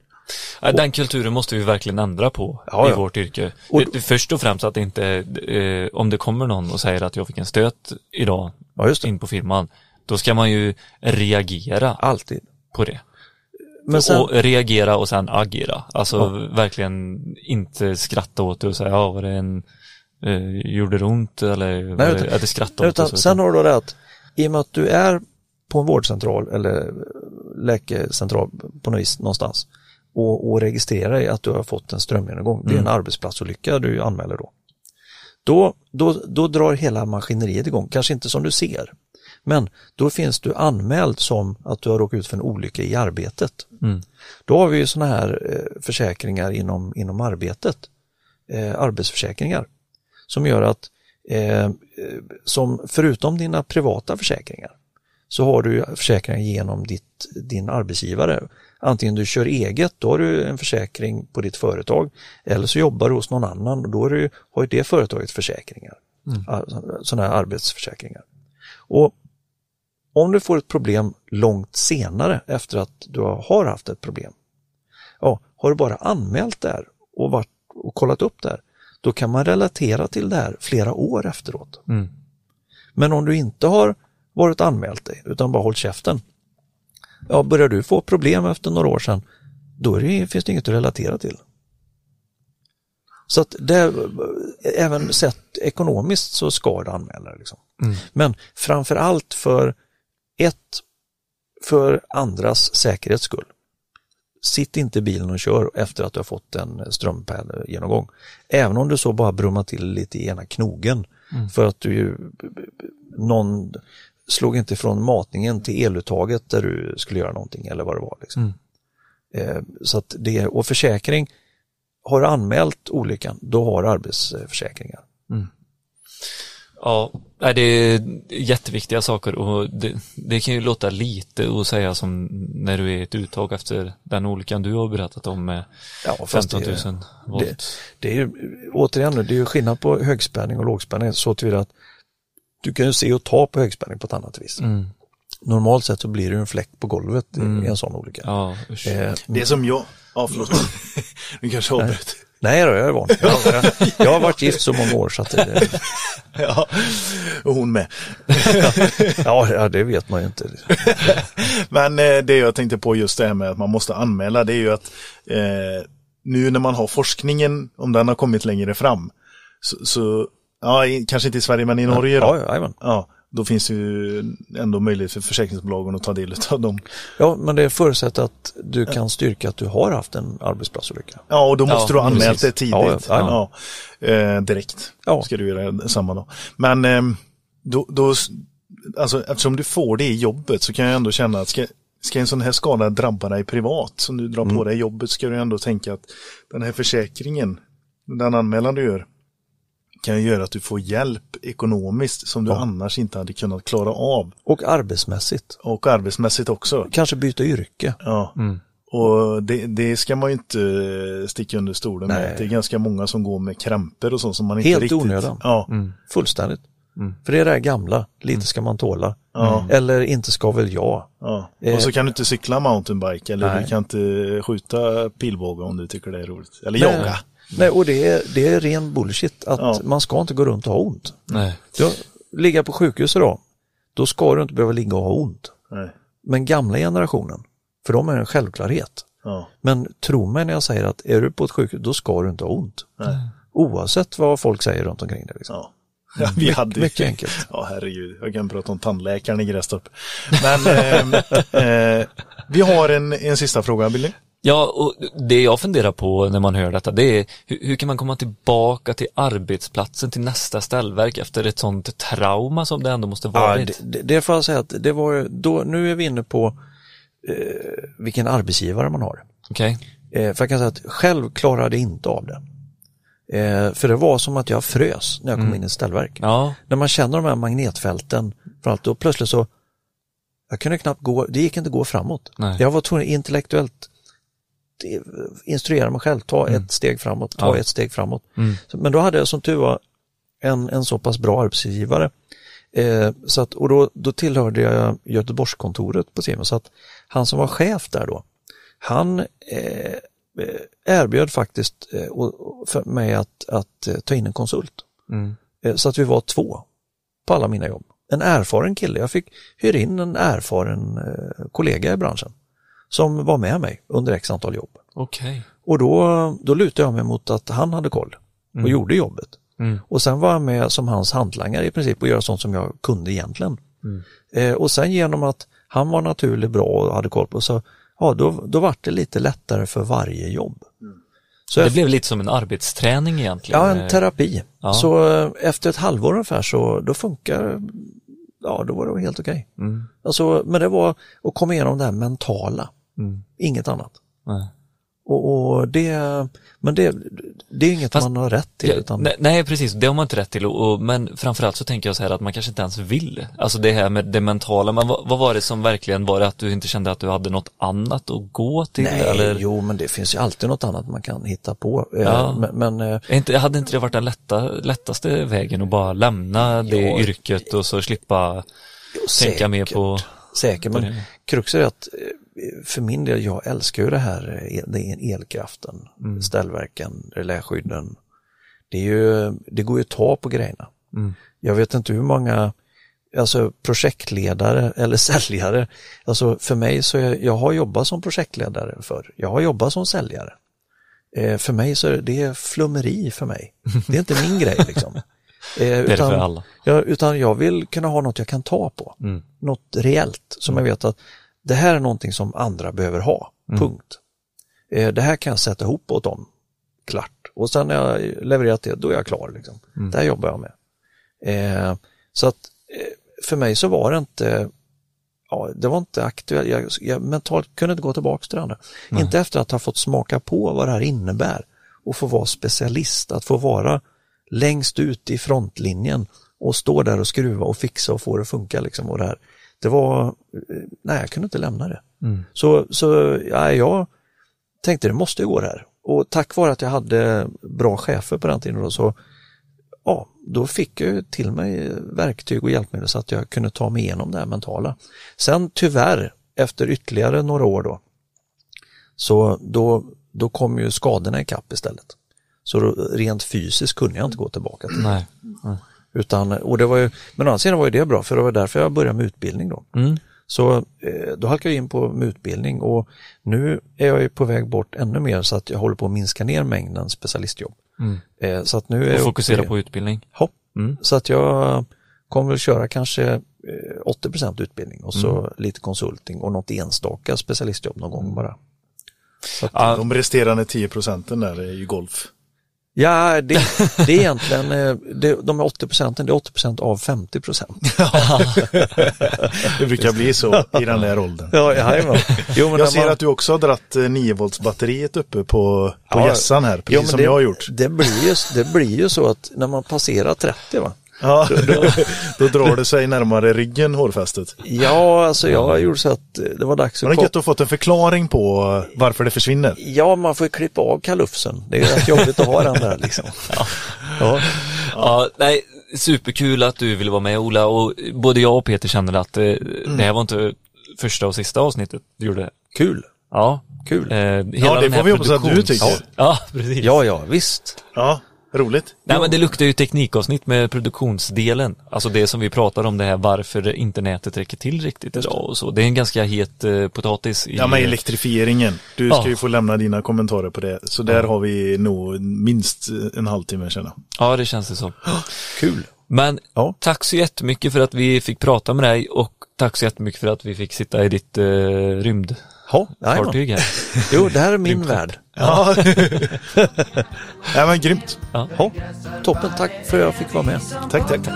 Speaker 1: Den kulturen måste vi verkligen ändra på ja, i ja. vårt yrke. Och, Först och främst att inte, eh, om det kommer någon och säger att jag fick en stöt idag ja, in på firman, då ska man ju reagera.
Speaker 3: Alltid.
Speaker 1: På det. Men sen... Och reagera och sen agera. Alltså ja. verkligen inte skratta åt det och säga, ja var det en, eh, gjorde det ont eller Nej, var det, det skratta åt
Speaker 3: det? Sen har du det att i och med att du är på en vårdcentral eller läkecentral på något vis någonstans och, och registrerar att du har fått en strömgenomgång, det är en mm. arbetsplatsolycka du anmäler då. Då, då. då drar hela maskineriet igång, kanske inte som du ser, men då finns du anmäld som att du har råkat ut för en olycka i arbetet. Mm. Då har vi ju sådana här eh, försäkringar inom, inom arbetet, eh, arbetsförsäkringar, som gör att eh, som förutom dina privata försäkringar så har du försäkringar genom ditt, din arbetsgivare. Antingen du kör eget, då har du en försäkring på ditt företag eller så jobbar du hos någon annan och då du, har ju det företaget försäkringar. Mm. Sådana här arbetsförsäkringar. Och om du får ett problem långt senare efter att du har haft ett problem, ja, har du bara anmält det här och, varit, och kollat upp det här, då kan man relatera till det här flera år efteråt. Mm. Men om du inte har varit anmält dig utan bara hållit käften, ja, börjar du få problem efter några år sedan, då det, finns det inget att relatera till. Så att det, även sett ekonomiskt så ska du anmäla det. Liksom. Mm. Men framför allt för ett, för andras säkerhets skull. Sitt inte i bilen och kör efter att du har fått en strömgenomgång. Även om du så bara brummar till lite i ena knogen mm. för att du någon slog inte från matningen till eluttaget där du skulle göra någonting eller vad det var. Liksom. Mm. Eh, så att det, och försäkring, har du anmält olyckan, då har du arbetsförsäkringar. Mm.
Speaker 1: Ja, det är jätteviktiga saker och det, det, kan ju låta lite att säga som när du är ett uttag efter den olyckan du har berättat om med ja, 15 000 det, volt.
Speaker 3: Det, det är ju, återigen, det är ju skillnad på högspänning och lågspänning så tillvida att du kan ju se och ta på högspänning på ett annat vis. Mm. Normalt sett så blir det en fläck på golvet mm. i en sån olycka. Ja,
Speaker 2: eh, det är som jag, ja förlåt, nu kanske avbröt.
Speaker 3: Nej då, jag är van. Jag, jag, jag, har varit gift så många år så att det...
Speaker 2: ja, och hon med.
Speaker 3: ja, ja, det vet man ju inte.
Speaker 2: Men eh, det jag tänkte på just det här med att man måste anmäla, det är ju att eh, nu när man har forskningen, om den har kommit längre fram, så, så ja, i, kanske inte i Sverige men i Norge
Speaker 3: då. Ja,
Speaker 2: ja, då finns det ju ändå möjlighet för försäkringsbolagen att ta del av dem.
Speaker 3: Ja, men det förutsätter att du kan styrka att du har haft en arbetsplatsolycka.
Speaker 2: Ja, och då måste ja, du ha anmält det tidigt. Ja, ja, ja. Eh, direkt ja. ska du göra samma då. Men eh, då, då alltså eftersom du får det i jobbet så kan jag ändå känna att ska, ska en sån här skada drabba dig privat som du drar mm. på dig i jobbet ska du ändå tänka att den här försäkringen, den anmälan du gör, kan göra att du får hjälp ekonomiskt som du ja. annars inte hade kunnat klara av.
Speaker 3: Och arbetsmässigt.
Speaker 2: Och arbetsmässigt också.
Speaker 3: Kanske byta yrke.
Speaker 2: Ja. Mm. Och det, det, ska man ju inte sticka under stolen Nej. med. Det är ganska många som går med krämpor och sånt som man inte
Speaker 3: Helt
Speaker 2: riktigt...
Speaker 3: Helt onödan. Ja. Mm. Fullständigt. Mm. För det är det här gamla, lite mm. ska man tåla. Mm. Eller inte ska väl jag.
Speaker 2: Ja. Och så eh, kan du inte cykla mountainbike eller Nej. du kan inte skjuta pilbåge om du tycker det är roligt. Eller Nej. jaga.
Speaker 3: Nej, och det är, det är ren bullshit att ja. man ska inte gå runt och ha ont. Nej. Du, ligga på sjukhus idag, då ska du inte behöva ligga och ha ont. Nej. Men gamla generationen, för dem är det en självklarhet. Ja. Men tro mig när jag säger att är du på ett sjukhus, då ska du inte ha ont. Nej. Oavsett vad folk säger runt omkring dig. Liksom. Ja.
Speaker 2: Ja, vi hade, mycket enkelt. Ja, herregud. Jag kan prata om tandläkaren i Grästorp. Men eh, eh, vi har en, en sista fråga, Billy.
Speaker 1: Ja, och det jag funderar på när man hör detta, det är hur, hur, kan man komma tillbaka till arbetsplatsen, till nästa ställverk efter ett sånt trauma som det ändå måste vara?
Speaker 3: Ja, det, det, får jag säga att det var då, nu är vi inne på eh, vilken arbetsgivare man har.
Speaker 1: Okej.
Speaker 3: Okay. Eh, för jag kan säga att själv klarade jag inte av det. Eh, för det var som att jag frös när jag kom mm. in i ett ställverk.
Speaker 1: Ja.
Speaker 3: När man känner de här magnetfälten, för allt, då plötsligt så, jag kunde knappt gå, det gick inte att gå framåt. Nej. Jag var tvungen intellektuellt instruera mig själv, ta mm. ett steg framåt, ta ja. ett steg framåt. Mm. Men då hade jag som tur var en, en så pass bra arbetsgivare. Eh, så att, och då, då tillhörde jag Göteborgskontoret på Siemens, så att han som var chef där då, han eh, erbjöd faktiskt eh, för mig att, att eh, ta in en konsult. Mm. Eh, så att vi var två på alla mina jobb. En erfaren kille, jag fick hyra in en erfaren eh, kollega i branschen som var med mig under x antal jobb.
Speaker 1: Okay.
Speaker 3: Och då, då lutade jag mig mot att han hade koll och mm. gjorde jobbet. Mm. Och sen var jag med som hans hantlangare i princip och göra sånt som jag kunde egentligen. Mm. Eh, och sen genom att han var naturligt bra och hade koll på så ja, då, då var det lite lättare för varje jobb. Mm.
Speaker 1: Så det efter, blev lite som en arbetsträning egentligen?
Speaker 3: Ja, en terapi. Ja. Så eh, efter ett halvår ungefär så då funkar ja då var det helt okej. Okay. Mm. Alltså, men det var att komma igenom det här mentala. Mm. Inget annat. Nej. Och, och, det, men det, det är inget Fast, man har rätt till. Utan...
Speaker 1: Nej, nej, precis, det har man inte rätt till. Och, och, men framförallt så tänker jag så här att man kanske inte ens vill. Alltså det här med det mentala, men vad, vad var det som verkligen var det att du inte kände att du hade något annat att gå till?
Speaker 3: Nej,
Speaker 1: eller?
Speaker 3: jo, men det finns ju alltid något annat man kan hitta på. Eh, ja. Men, men
Speaker 1: eh, inte, hade inte det varit den lätta, lättaste vägen att bara lämna det ja, yrket och så slippa jo, tänka mer på
Speaker 3: Säkert, men kruxet är att eh, för min del, jag älskar ju det här, eh, det är elkraften, mm. ställverken, reläskydden. Det, är ju, det går ju att ta på grejerna. Mm. Jag vet inte hur många alltså projektledare eller säljare. Alltså för mig så är, jag har jobbat som projektledare för. Jag har jobbat som säljare. Eh, för mig så är det, det är flummeri för mig. Det är inte min grej liksom. Eh,
Speaker 1: det är utan, det för alla.
Speaker 3: Jag, utan jag vill kunna ha något jag kan ta på. Mm. Något reellt som mm. jag vet att det här är någonting som andra behöver ha, mm. punkt. Eh, det här kan jag sätta ihop åt dem, klart. Och sen när jag levererat det, då är jag klar. Liksom. Mm. Det här jobbar jag med. Eh, så att eh, för mig så var det inte ja, det var inte aktuellt, jag, jag mentalt kunde inte gå tillbaka till det andra. Nej. Inte efter att ha fått smaka på vad det här innebär och få vara specialist, att få vara längst ut i frontlinjen och stå där och skruva och fixa och få det att funka liksom och det här det var, nej jag kunde inte lämna det. Mm. Så, så ja, jag tänkte det måste gå det här. Och tack vare att jag hade bra chefer på den tiden då, så ja, då fick jag till mig verktyg och hjälpmedel så att jag kunde ta mig igenom det här mentala. Sen tyvärr, efter ytterligare några år då, så då, då kom ju skadorna ikapp istället. Så då, rent fysiskt kunde jag inte gå tillbaka till det.
Speaker 1: Nej.
Speaker 3: Utan, och det var ju, men å andra sidan var ju det bra för det var därför jag började med utbildning då. Mm. Så eh, då halkade jag in på med utbildning och nu är jag ju på väg bort ännu mer så att jag håller på att minska ner mängden specialistjobb. Mm.
Speaker 1: Eh, så att nu är och fokusera på utbildning.
Speaker 3: Ja, mm. så att jag kommer väl köra kanske 80 eh, utbildning och så mm. lite konsulting och något enstaka specialistjobb någon gång bara.
Speaker 2: Att, ja. De resterande 10 procenten där är ju golf.
Speaker 3: Ja, det, det är egentligen, eh, det, de är 80 procenten, det är 80 procent av 50 procent.
Speaker 2: det brukar bli så i den där åldern.
Speaker 3: Ja, jajamän.
Speaker 2: jo, men jag ser man... att du också har dratt 9 eh, volts batteriet uppe på, på ja, här, precis jo, som
Speaker 3: det,
Speaker 2: jag har gjort.
Speaker 3: Det blir, ju, det blir ju så att när man passerar 30, va?
Speaker 2: Ja, då, då drar det sig närmare ryggen, hårfästet.
Speaker 3: Ja, alltså jag gjorde så att det var dags
Speaker 2: att... Har du gett fått en förklaring på varför det försvinner?
Speaker 3: Ja, man får klippa av kalufsen. Det är rätt jobbigt att ha den där liksom. Ja.
Speaker 1: Ja. ja, nej, superkul att du ville vara med Ola och både jag och Peter känner att eh, mm. det här var inte första och sista avsnittet du gjorde.
Speaker 3: Kul.
Speaker 1: Ja,
Speaker 3: kul.
Speaker 2: Eh, ja, det får vi hoppas att du tycker. Ja,
Speaker 1: ja, precis.
Speaker 3: Ja, ja, visst.
Speaker 2: Ja, Roligt.
Speaker 1: Nej men det luktar ju teknikavsnitt med produktionsdelen. Alltså det som vi pratar om det här varför inte nätet räcker till riktigt idag och så. Det är en ganska het eh, potatis.
Speaker 2: I... Ja men elektrifieringen. Du ska ja. ju få lämna dina kommentarer på det. Så där ja. har vi nog minst en halvtimme känna.
Speaker 1: Ja det känns det så.
Speaker 3: Kul.
Speaker 1: Men ja. tack så jättemycket för att vi fick prata med dig och tack så jättemycket för att vi fick sitta i ditt eh, rymd
Speaker 3: ha, fartyg här. Jo, det här är min värld.
Speaker 2: Ja. ja, men grymt.
Speaker 3: Ja. Ha. Toppen, tack för att jag fick vara med.
Speaker 2: Tack, tack. tack.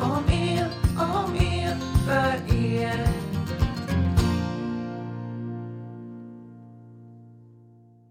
Speaker 2: Om